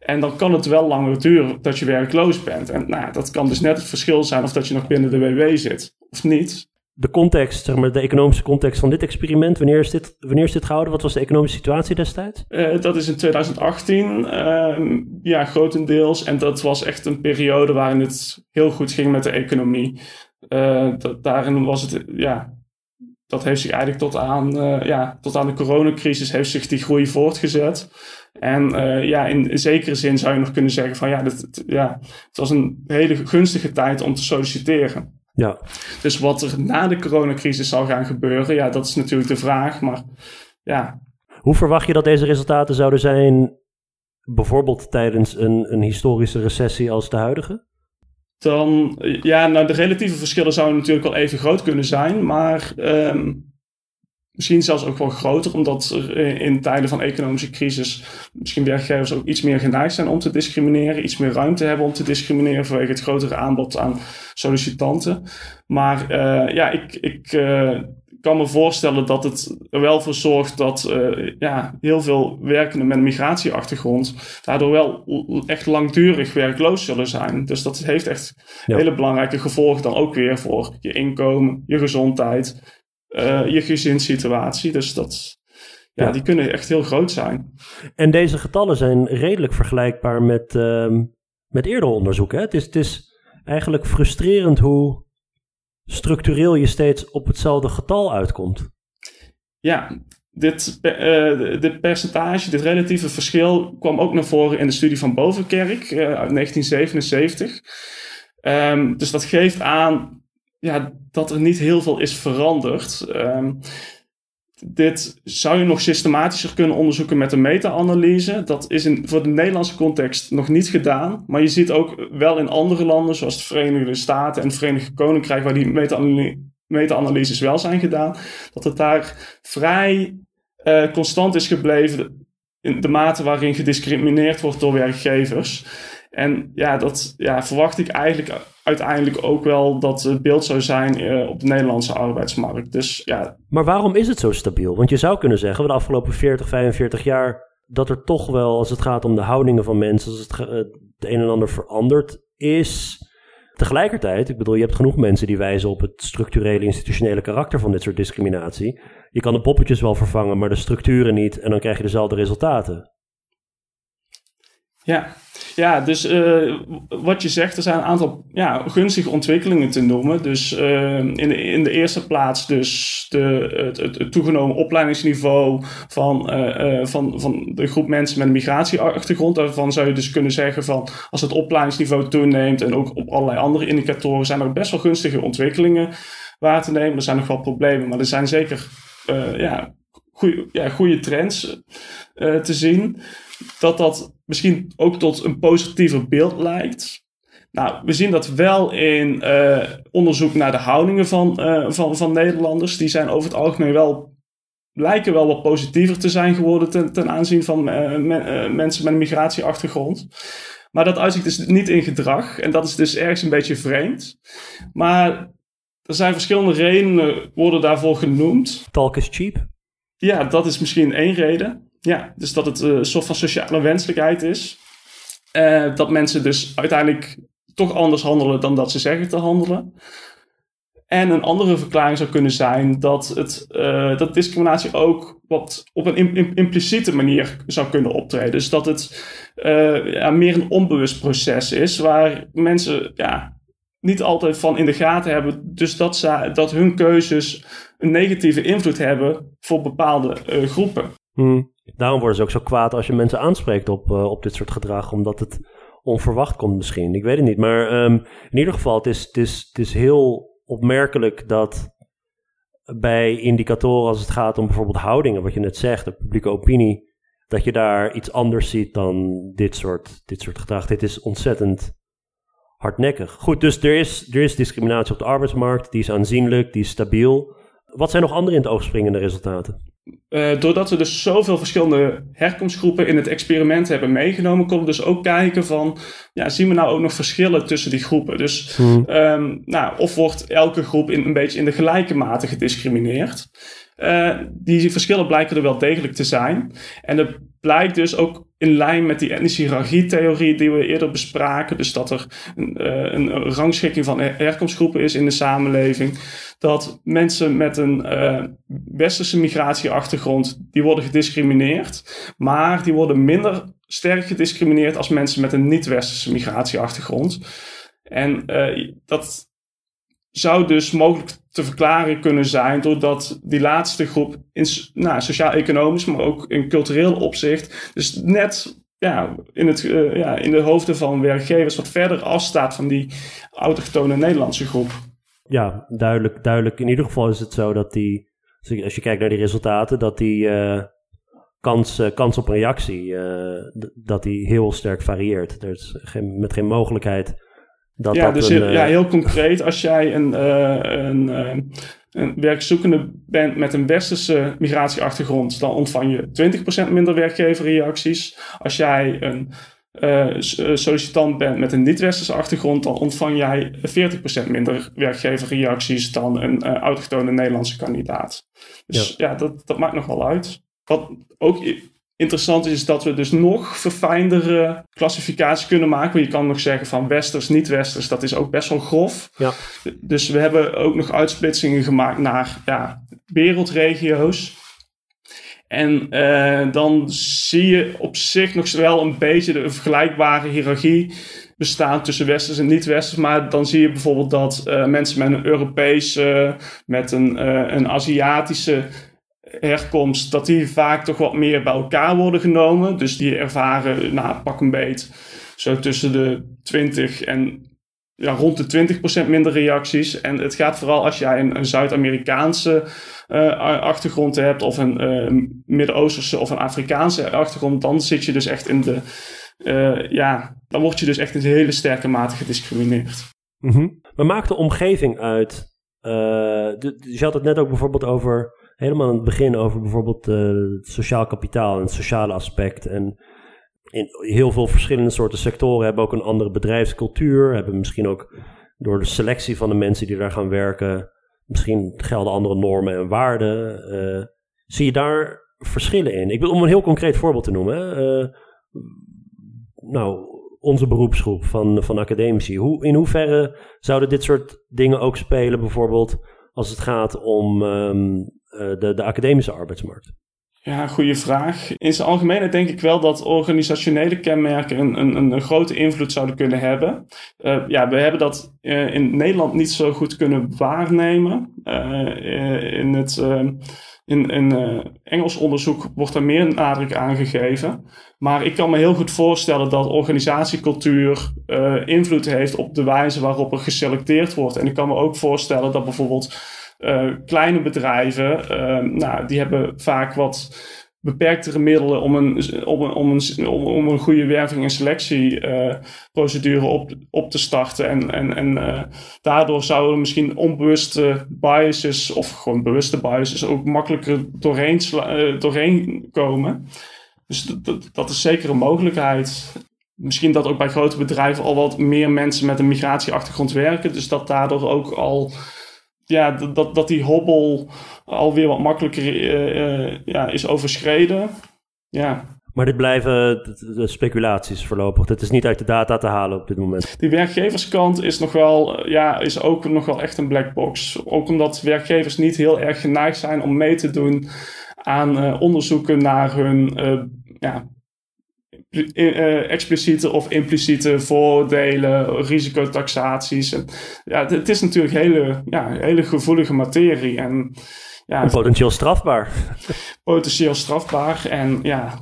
En dan kan het wel langer duren dat je werkloos bent. En nou, dat kan dus net het verschil zijn of dat je nog binnen de WW zit of niet. De context, zeg maar, de economische context van dit experiment, wanneer is dit, wanneer is dit gehouden? Wat was de economische situatie destijds? Uh, dat is in 2018, uh, ja, grotendeels. En dat was echt een periode waarin het heel goed ging met de economie. Uh, dat, daarin was het, ja, dat heeft zich eigenlijk tot aan, uh, ja, tot aan de coronacrisis heeft zich die groei voortgezet. En uh, ja, in, in, zekere zin zou je nog kunnen zeggen van ja, dit, ja, het was een hele gunstige tijd om te solliciteren. Ja. Dus wat er na de coronacrisis zal gaan gebeuren, ja, dat is natuurlijk de vraag. Maar ja. Hoe verwacht je dat deze resultaten zouden zijn, bijvoorbeeld tijdens een, een historische recessie als de huidige? Dan, ja, nou, de relatieve verschillen zouden natuurlijk wel even groot kunnen zijn, maar um, misschien zelfs ook wel groter, omdat er in tijden van economische crisis misschien werkgevers ook iets meer geneigd zijn om te discrimineren, iets meer ruimte hebben om te discrimineren vanwege het grotere aanbod aan sollicitanten. Maar uh, ja, ik, ik kan me voorstellen dat het er wel voor zorgt dat uh, ja, heel veel werkenden met een migratieachtergrond daardoor wel echt langdurig werkloos zullen zijn. Dus dat heeft echt hele belangrijke gevolgen dan ook weer voor je inkomen, je gezondheid, uh, je gezinssituatie. Dus dat, ja, ja, die kunnen echt heel groot zijn. En deze getallen zijn redelijk vergelijkbaar met, uh, met eerder onderzoek. Hè? Het, is, het is eigenlijk frustrerend hoe structureel je steeds op hetzelfde getal uitkomt. Ja, dit, uh, dit percentage, dit relatieve verschil kwam ook naar voren in de studie van Bovenkerk uh, uit 1977. Um, ehm, dus dat geeft aan ja, dat er niet heel veel is veranderd. Um, dit zou je nog systematischer kunnen onderzoeken met een meta-analyse. Dat is in, voor de Nederlandse context nog niet gedaan. Maar je ziet ook wel in andere landen, zoals de Verenigde Staten en het Verenigd Koninkrijk, waar die meta-analyses wel zijn gedaan, dat het daar vrij uh, constant is gebleven in de mate waarin gediscrimineerd wordt door werkgevers. En ja, dat ja, verwacht ik eigenlijk uiteindelijk ook wel dat het beeld zou zijn uh, op de Nederlandse arbeidsmarkt. Dus, ja. Maar waarom is het zo stabiel? Want je zou kunnen zeggen, de afgelopen 40, 45 jaar, dat er toch wel, als het gaat om de houdingen van mensen, als het, het een en ander veranderd is. Tegelijkertijd, ik bedoel, je hebt genoeg mensen die wijzen op het structurele, institutionele karakter van dit soort discriminatie. Je kan de poppetjes wel vervangen, maar de structuren niet, en dan krijg je dezelfde resultaten. Ja, ja, dus uh, wat je zegt, er zijn een aantal ja, gunstige ontwikkelingen te noemen. Dus uh, in, de, in de eerste plaats dus de, het, toegenomen opleidingsniveau van, uh, van, van de groep mensen met een migratieachtergrond. Daarvan zou je dus kunnen zeggen van als het opleidingsniveau toeneemt en ook op allerlei andere indicatoren zijn er best wel gunstige ontwikkelingen waar te nemen. Er zijn nog wel problemen, maar er zijn zeker ja, goede ja, goede trends te zien. Dat dat misschien ook tot een positiever beeld lijkt. Nou, we zien dat wel in uh, onderzoek naar de houdingen van, uh, van, van Nederlanders. Die zijn over het algemeen wel, lijken wel wat positiever te zijn geworden ten, ten aanzien van uh, men, mensen met een migratieachtergrond. Maar dat uitzicht dus niet in gedrag. En dat is dus ergens een beetje vreemd. Maar er zijn verschillende redenen worden daarvoor genoemd. Talk is cheap. Ja, dat is misschien één reden. Ja, dus dat het een soort van sociale wenselijkheid is. dat mensen dus uiteindelijk toch anders handelen dan dat ze zeggen te handelen. En een andere verklaring zou kunnen zijn dat, het, dat discriminatie ook wat op een impliciete manier zou kunnen optreden. Dus dat het ja, meer een onbewust proces is, waar mensen ja, niet altijd van in de gaten hebben. Dus dat, ze, dat hun keuzes een negatieve invloed hebben voor bepaalde groepen. Hmm. Daarom worden ze ook zo kwaad als je mensen aanspreekt op, uh, op dit soort gedrag, omdat het onverwacht komt misschien. Ik weet het niet. Maar um, in ieder geval, het is, het, is, het is heel opmerkelijk dat bij indicatoren als het gaat om bijvoorbeeld houdingen, wat je net zegt, de publieke opinie, dat je daar iets anders ziet dan dit soort, dit soort gedrag. Dit is ontzettend hardnekkig. Goed, dus er is, er is discriminatie op de arbeidsmarkt, die is aanzienlijk, die is stabiel. Wat zijn nog andere in het oog springende resultaten? Uh, doordat we dus zoveel verschillende herkomstgroepen in het experiment hebben meegenomen, konden we dus ook kijken van, ja, zien we nou ook nog verschillen tussen die groepen? Dus, hmm. um, nou, of wordt elke groep in, een beetje in de gelijke mate gediscrimineerd? Uh, die verschillen blijken er wel degelijk te zijn. En er blijkt dus ook in lijn met die etnische hiërarchie-theorie die we eerder bespraken, dus dat er een, een rangschikking van herkomstgroepen is in de samenleving, dat mensen met een uh, westerse migratieachtergrond, die worden gediscrimineerd, maar die worden minder sterk gediscrimineerd als mensen met een niet-westerse migratieachtergrond. En uh, dat zou dus mogelijk te verklaren kunnen zijn doordat die laatste groep in nou, sociaal-economisch, maar ook in cultureel opzicht, dus net ja, in, het, uh, ja, in de hoofden van werkgevers wat verder afstaat van die autochtone Nederlandse groep. Ja, duidelijk, duidelijk. In ieder geval is het zo dat die, als je kijkt naar die resultaten, dat die uh, kans, uh, kans op reactie, dat die heel sterk varieert. Er is geen, met geen mogelijkheid dat ja, dat dus een, heel, ja, heel concreet, als jij een, een, uh, een werkzoekende bent met een westerse migratieachtergrond, dan ontvang je 20% minder werkgeverreacties. Als jij een uh, sollicitant bent met een niet-westerse achtergrond, dan ontvang jij 40% minder werkgeverreacties dan een uh, autochtone Nederlandse kandidaat. Dus ja, ja dat, dat maakt nog wel uit. Wat ook interessant is, dat we dus nog verfijndere klassificaties kunnen maken. Je kan nog zeggen van westers, niet-westers, dat is ook best wel grof. Ja. Dus we hebben ook nog uitsplitsingen gemaakt naar ja, wereldregio's. En uh, dan zie je op zich nog wel een beetje de vergelijkbare hiërarchie bestaan tussen westers en niet-westers. Maar dan zie je bijvoorbeeld dat uh, mensen met een Europese, met een, uh, een Aziatische herkomst, dat die vaak toch wat meer bij elkaar worden genomen. Dus die ervaren, nou, pak een beet, zo tussen de 20 en ja, rond de 20% minder reacties. En het gaat vooral als jij een, een Zuid-Amerikaanse uh, achtergrond hebt, of een uh, Midden-Oosterse of een Afrikaanse achtergrond, dan zit je dus echt in de, uh, ja, dan word je dus echt in een hele sterke mate gediscrimineerd. Mm -hmm. Maar maakt de omgeving uit? De, je had het net ook bijvoorbeeld over helemaal aan het begin over bijvoorbeeld het sociaal kapitaal en het sociale aspect. En in heel veel verschillende soorten sectoren hebben ook een andere bedrijfscultuur. Hebben misschien ook door de selectie van de mensen die daar gaan werken, misschien gelden andere normen en waarden. Uh, zie je daar verschillen in? Ik wil om een heel concreet voorbeeld te noemen. Uh, nou, onze beroepsgroep van, van academici. Hoe, in hoeverre zouden dit soort dingen ook spelen, bijvoorbeeld als het gaat om um, eh, de, de academische arbeidsmarkt? Ja, goede vraag. In zijn algemeenheid denk ik wel dat organisationele kenmerken een, een, een grote invloed zouden kunnen hebben. Uh, ja, we hebben dat uh, in Nederland niet zo goed kunnen waarnemen. In het in, Engels onderzoek wordt er meer nadruk aan gegeven. Maar ik kan me heel goed voorstellen dat organisatiecultuur invloed heeft op de wijze waarop er geselecteerd wordt. En ik kan me ook voorstellen dat bijvoorbeeld uh, kleine bedrijven, uh, nou, die hebben vaak wat beperktere middelen om een, om een, om een, om, een goede werving- en selectieprocedure op, op te starten. En, en, en daardoor zouden misschien onbewuste biases of gewoon bewuste biases ook makkelijker doorheen, doorheen komen. Dus dat, dat is zeker een mogelijkheid. Misschien dat ook bij grote bedrijven al wat meer mensen met een migratieachtergrond werken. Dus dat daardoor ook al ja, dat, dat die hobbel alweer wat makkelijker uh, uh, ja, is overschreden. Ja. Maar dit blijven de, speculaties voorlopig. Dit is niet uit de data te halen op dit moment. Die werkgeverskant is, nog wel, ja, is ook nog wel echt een black box. Ook omdat werkgevers niet heel erg geneigd zijn om mee te doen aan uh, onderzoeken naar hun uh, ja, uh, expliciete of impliciete voordelen, risicotaxaties. En, ja, het is natuurlijk hele, ja, hele gevoelige materie. En, ja, potentieel strafbaar. Potentieel strafbaar. En ja,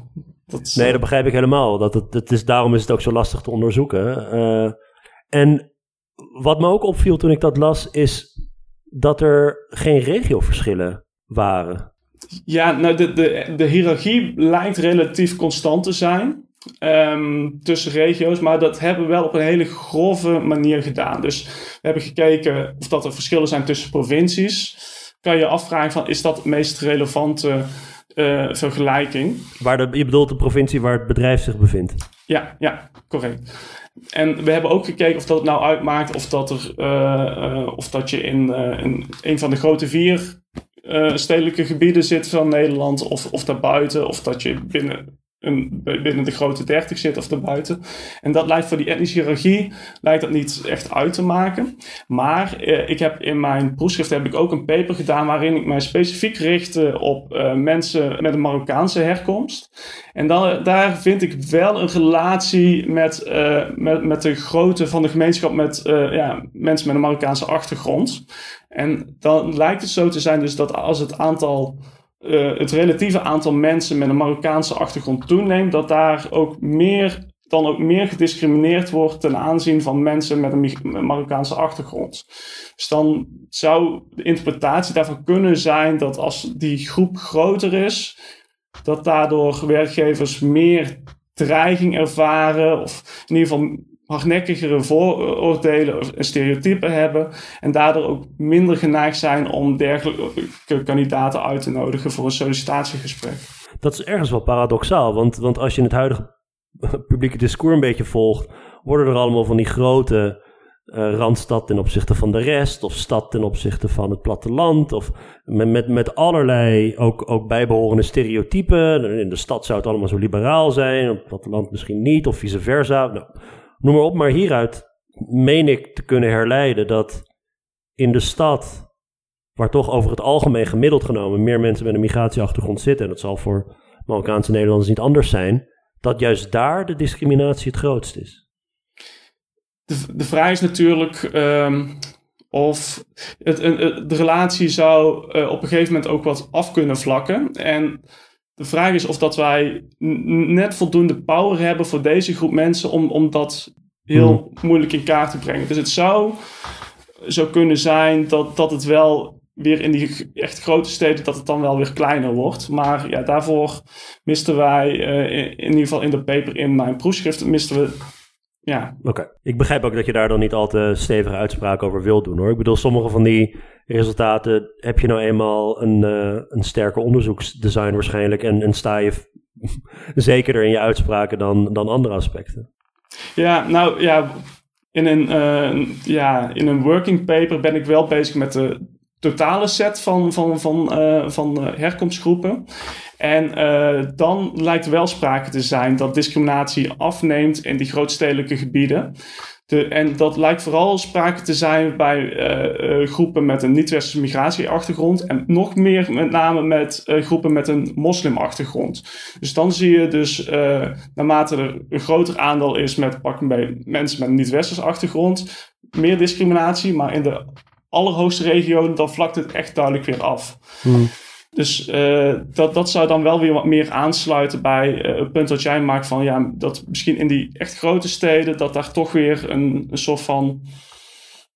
dat, nee, dat begrijp ik helemaal. Dat het, het is, daarom is het ook zo lastig te onderzoeken. Uh, en wat me ook opviel toen ik dat las, is dat er geen regioverschillen waren. Ja, nou, de, de, de hiërarchie lijkt relatief constant te zijn. Um, tussen regio's, maar dat hebben we wel op een hele grove manier gedaan. Dus we hebben gekeken of dat er verschillen zijn tussen provincies. Kan je afvragen van is dat het meest relevante uh, vergelijking? Waar de, je bedoelt de provincie waar het bedrijf zich bevindt? Ja, ja, correct. En we hebben ook gekeken of dat het nou uitmaakt of dat, er, uh, uh, of dat je in, in een van de grote vier stedelijke gebieden zit van Nederland, of, of daarbuiten, of dat je binnen binnen de grote 30 zit of daarbuiten. En dat lijkt voor die etnische hiërarchie lijkt dat niet echt uit te maken. Maar eh, ik heb in mijn proefschrift heb ik ook een paper gedaan waarin ik mij specifiek richtte op uh, mensen met een Marokkaanse herkomst. En dan, daar vind ik wel een relatie met, uh, met, met de grootte van de gemeenschap met ja, mensen met een Marokkaanse achtergrond. En dan lijkt het zo te zijn dus dat als het aantal uh, het relatieve aantal mensen met een Marokkaanse achtergrond toeneemt, dat daar ook meer, dan ook meer gediscrimineerd wordt ten aanzien van mensen met een Marokkaanse achtergrond. Dus dan zou de interpretatie daarvan kunnen zijn dat als die groep groter is, dat daardoor werkgevers meer dreiging ervaren, of in ieder geval hardnekkigere vooroordelen en stereotypen hebben. En daardoor ook minder geneigd zijn om dergelijke kandidaten uit te nodigen voor een sollicitatiegesprek. Dat is ergens wel paradoxaal, want, want als je het huidige publieke discours een beetje volgt, worden er allemaal van die grote uh, randstad ten opzichte van de rest, of stad ten opzichte van het platteland, of met, met, met allerlei ook, ook bijbehorende stereotypen. In de stad zou het allemaal zo liberaal zijn, op het platteland misschien niet, of vice versa. Nou, noem maar op. Maar hieruit meen ik te kunnen herleiden dat in de stad, waar toch over het algemeen gemiddeld genomen meer mensen met een migratieachtergrond zitten, en dat zal voor Marokkaanse Nederlanders niet anders zijn, dat juist daar de discriminatie het grootst is. De, de vraag is natuurlijk um, of het, de relatie zou uh, op een gegeven moment ook wat af kunnen vlakken. En de vraag is of dat wij net voldoende power hebben voor deze groep mensen om, om dat heel hmm. moeilijk in kaart te brengen. Dus het zou zo kunnen zijn dat, dat het wel weer in die echt grote steden, dat het dan wel weer kleiner wordt. Maar ja, daarvoor misten wij, uh, in, ieder geval in de paper in mijn proefschrift, misten we ja. Oké. Ik begrijp ook dat je daar dan niet al te stevige uitspraken over wilt doen hoor. Ik bedoel, sommige van die resultaten heb je nou eenmaal een, uh, een sterker onderzoeksdesign waarschijnlijk. En, en sta je zekerder in je uitspraken dan, dan andere aspecten. Ja, nou ja, in een, uh, ja, in een working paper ben ik wel bezig met de totale set van, van, van, uh, van herkomstgroepen. En uh, dan lijkt wel sprake te zijn dat discriminatie afneemt in die grootstedelijke gebieden. De, en dat lijkt vooral sprake te zijn bij uh, uh, groepen met een niet-westerse migratieachtergrond. En nog meer met name met groepen met een moslimachtergrond. Dus dan zie je dus, naarmate er een groter aandeel is met pakken bij mensen met een niet-westerse achtergrond, meer discriminatie. Maar in de allerhoogste regio, dan vlakt het echt duidelijk weer af. Hmm. Dus uh, dat, dat zou dan wel weer wat meer aansluiten bij uh, het punt dat jij maakt van ja, dat misschien in die echt grote steden, dat daar toch weer een, een soort van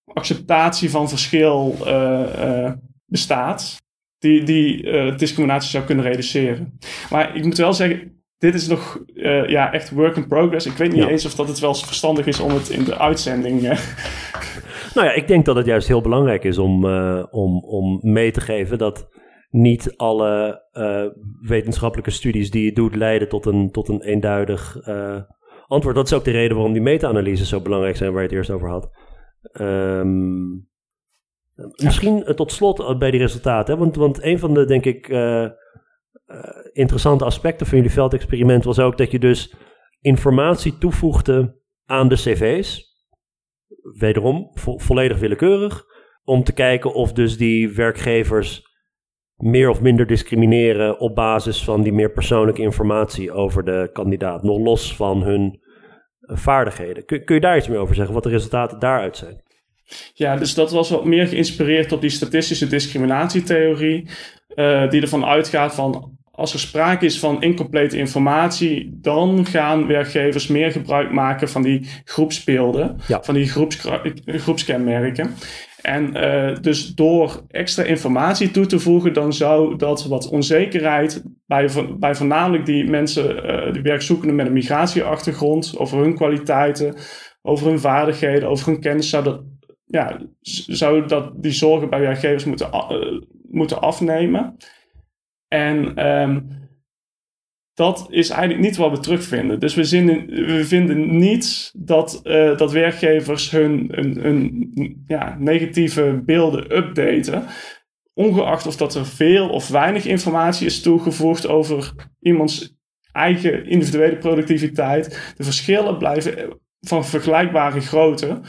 acceptatie van verschil uh, bestaat, die, die discriminatie zou kunnen reduceren. Maar ik moet wel zeggen, dit is nog ja, echt work in progress. Ik weet niet eens of dat het wel verstandig is om het in de uitzending. nou ja, ik denk dat het juist heel belangrijk is om, om, om mee te geven dat niet alle uh, wetenschappelijke studies die je doet leiden tot een, tot een eenduidig uh, antwoord. Dat is ook de reden waarom die meta-analyses zo belangrijk zijn, waar je het eerst over had. Um, misschien tot slot bij die resultaten, want, want een van de, denk ik, interessante aspecten van jullie veldexperiment was ook dat je dus informatie toevoegde aan de cv's. Wederom volledig willekeurig. Om te kijken of dus die werkgevers meer of minder discrimineren op basis van die meer persoonlijke informatie over de kandidaat. Nog los van hun vaardigheden. Kun, kun je daar iets meer over zeggen, wat de resultaten daaruit zijn? Ja, dus dat was wat meer geïnspireerd op die statistische discriminatietheorie, uh, die ervan uitgaat van als er sprake is van incomplete informatie, dan gaan werkgevers meer gebruik maken van die groepsbeelden, van die groeps, groepskenmerken. En uh, dus door extra informatie toe te voegen, dan zou dat wat onzekerheid bij, bij voornamelijk die mensen, uh, die werkzoekenden met een migratieachtergrond, over hun kwaliteiten, over hun vaardigheden, over hun kennis, zou dat, ja, zou dat die zorgen bij werkgevers moeten, uh, moeten afnemen. En um, dat is eigenlijk niet wat we terugvinden. Dus we, zinnen, we vinden niet dat, uh, dat werkgevers hun, hun, hun ja, negatieve beelden updaten. Ongeacht of dat er veel of weinig informatie is toegevoegd over iemands eigen individuele productiviteit. De verschillen blijven van vergelijkbare grootte.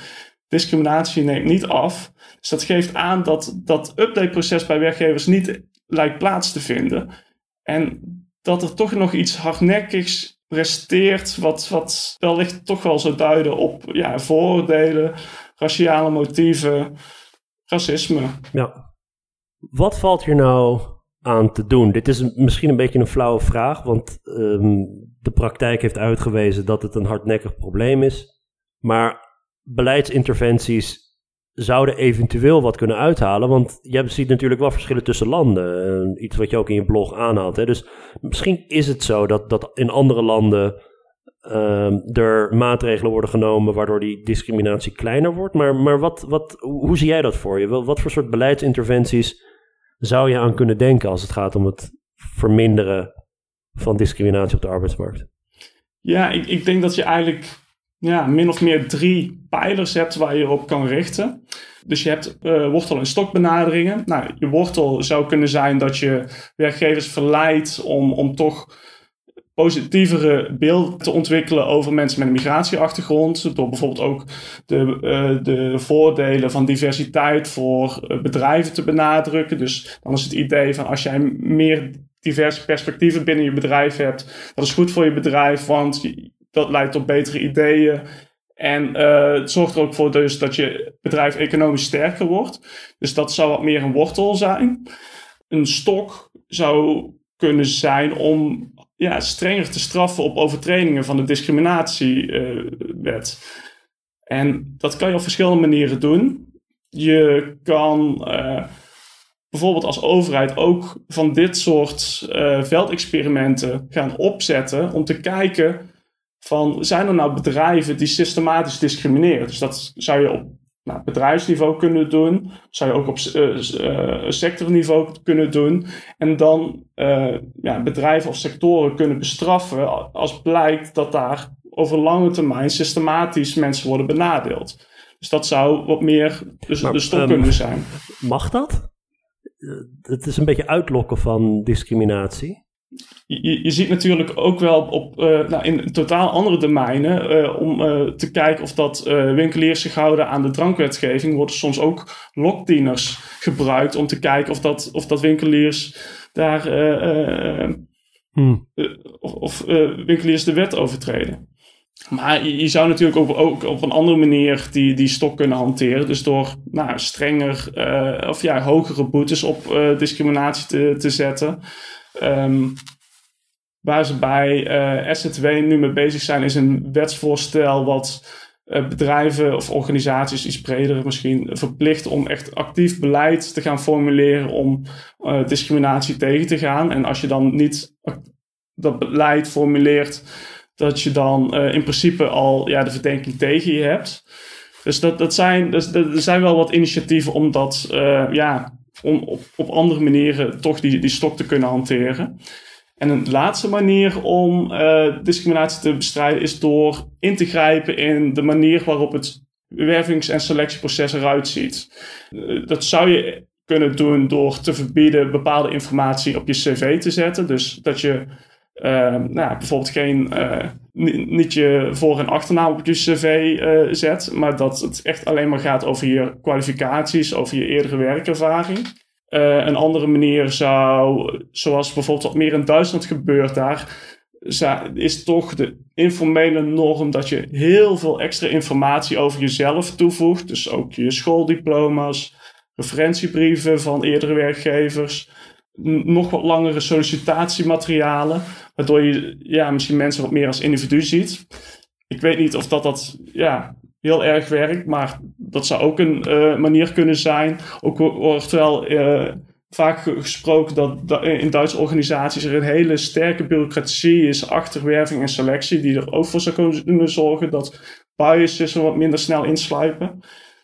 Discriminatie neemt niet af. Dus dat geeft aan dat dat updateproces bij werkgevers niet lijkt plaats te vinden. En dat er toch nog iets hardnekkigs presteert, wat, wat wellicht toch wel zou duiden op ja, vooroordelen, raciale motieven, racisme. Ja. Wat valt hier nou aan te doen? Dit is misschien een beetje een flauwe vraag, want um, de praktijk heeft uitgewezen dat het een hardnekkig probleem is. Maar beleidsinterventies zouden eventueel wat kunnen uithalen. Want je ziet natuurlijk wel verschillen tussen landen. Uh, iets wat je ook in je blog aanhaalt. Hè? Dus misschien is het zo dat, dat in andere landen uh, er maatregelen worden genomen waardoor die discriminatie kleiner wordt. Maar, maar wat, wat, hoe zie jij dat voor je? Wat voor soort beleidsinterventies zou je aan kunnen denken als het gaat om het verminderen van discriminatie op de arbeidsmarkt? Ja, ik, ik denk dat je eigenlijk ja, min of meer drie pijlers hebt waar je op kan richten. Dus je hebt uh, wortel- en stokbenaderingen. Nou, je wortel zou kunnen zijn dat je werkgevers verleidt om, om toch positievere beelden te ontwikkelen over mensen met een migratieachtergrond. Door bijvoorbeeld ook de, uh, de voordelen van diversiteit voor uh, bedrijven te benadrukken. Dus dan is het idee van als jij meer diverse perspectieven binnen je bedrijf hebt, dat is goed voor je bedrijf, want dat leidt tot betere ideeën. En uh, het zorgt er ook voor dus dat je bedrijf economisch sterker wordt. Dus dat zou wat meer een wortel zijn. Een stok zou kunnen zijn om ja, strenger te straffen op overtredingen van de discriminatiewet. Uh, en dat kan je op verschillende manieren doen. Je kan uh, bijvoorbeeld als overheid ook van dit soort veldexperimenten gaan opzetten om te kijken van zijn er nou bedrijven die systematisch discrimineren? Dus dat zou je op nou, bedrijfsniveau kunnen doen, zou je ook op uh, sectorniveau kunnen doen. En dan uh, ja, bedrijven of sectoren kunnen bestraffen als blijkt dat daar over lange termijn systematisch mensen worden benadeeld. Dus dat zou wat meer dus de stok um, kunnen zijn. Mag dat? Het is een beetje uitlokken van discriminatie je, je, ziet natuurlijk ook wel op, uh, nou, in totaal andere domeinen uh, om uh, te kijken of dat winkeliers zich houden aan de drankwetgeving. Worden soms ook lokdieners gebruikt om te kijken of dat, of dat winkeliers daar hmm. of, of winkeliers de wet overtreden. Maar je, je zou natuurlijk ook, ook, op een andere manier die, die stok kunnen hanteren. Dus door nou, strenger of ja, hogere boetes op discriminatie te, te zetten. Um, waar ze bij uh, eh, nu mee bezig zijn, is een wetsvoorstel wat uh, bedrijven of organisaties, iets breder misschien, verplicht om echt actief beleid te gaan formuleren om uh, discriminatie tegen te gaan. En als je dan niet dat beleid formuleert, dat je dan in principe al ja, de verdenking tegen je hebt. Dus dat, dat zijn, dus, er zijn wel wat initiatieven om dat ja, om op, op andere manieren toch die, die stok te kunnen hanteren. En een laatste manier om uh, discriminatie te bestrijden is door in te grijpen in de manier waarop het wervings- en selectieproces eruit ziet. Uh, dat zou je kunnen doen door te verbieden bepaalde informatie op je cv te zetten. Dus dat je nou, bijvoorbeeld geen, niet je voor- en achternaam op je cv zet, maar dat het echt alleen maar gaat over je kwalificaties, over je eerdere werkervaring. een andere manier zou, zoals bijvoorbeeld wat meer in Duitsland gebeurt daar, is toch de informele norm dat je heel veel extra informatie over jezelf toevoegt. Dus ook je schooldiploma's, referentiebrieven van eerdere werkgevers, nog wat langere sollicitatiematerialen, waardoor je ja, misschien mensen wat meer als individu ziet. Ik weet niet of dat, dat ja, heel erg werkt, maar dat zou ook een uh, manier kunnen zijn. Ook wordt wel uh, vaak gesproken dat in Duitse organisaties er een hele sterke bureaucratie is achter werving en selectie, die er ook voor zou kunnen zorgen dat biases er wat minder snel insluipen.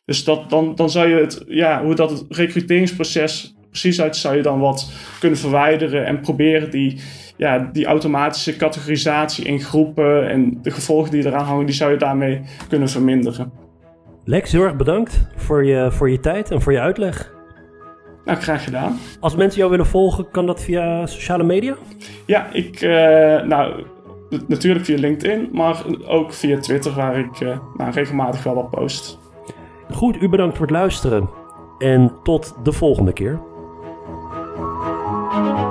Dus dat, dan, dan zou je het, ja, hoe dat het recruteringsproces precies uit, zou je dan wat kunnen verwijderen en proberen die, ja, die automatische categorisatie in groepen en de gevolgen die eraan hangen, die zou je daarmee kunnen verminderen. Lex, heel erg bedankt voor je, voor je tijd en voor je uitleg. Nou, graag gedaan. Als mensen jou willen volgen, kan dat via sociale media? Ja, ik, uh, nou, natuurlijk via LinkedIn, maar ook via Twitter, waar ik uh, nou, regelmatig wel wat post. Goed, u bedankt voor het luisteren en tot de volgende keer. Thank you.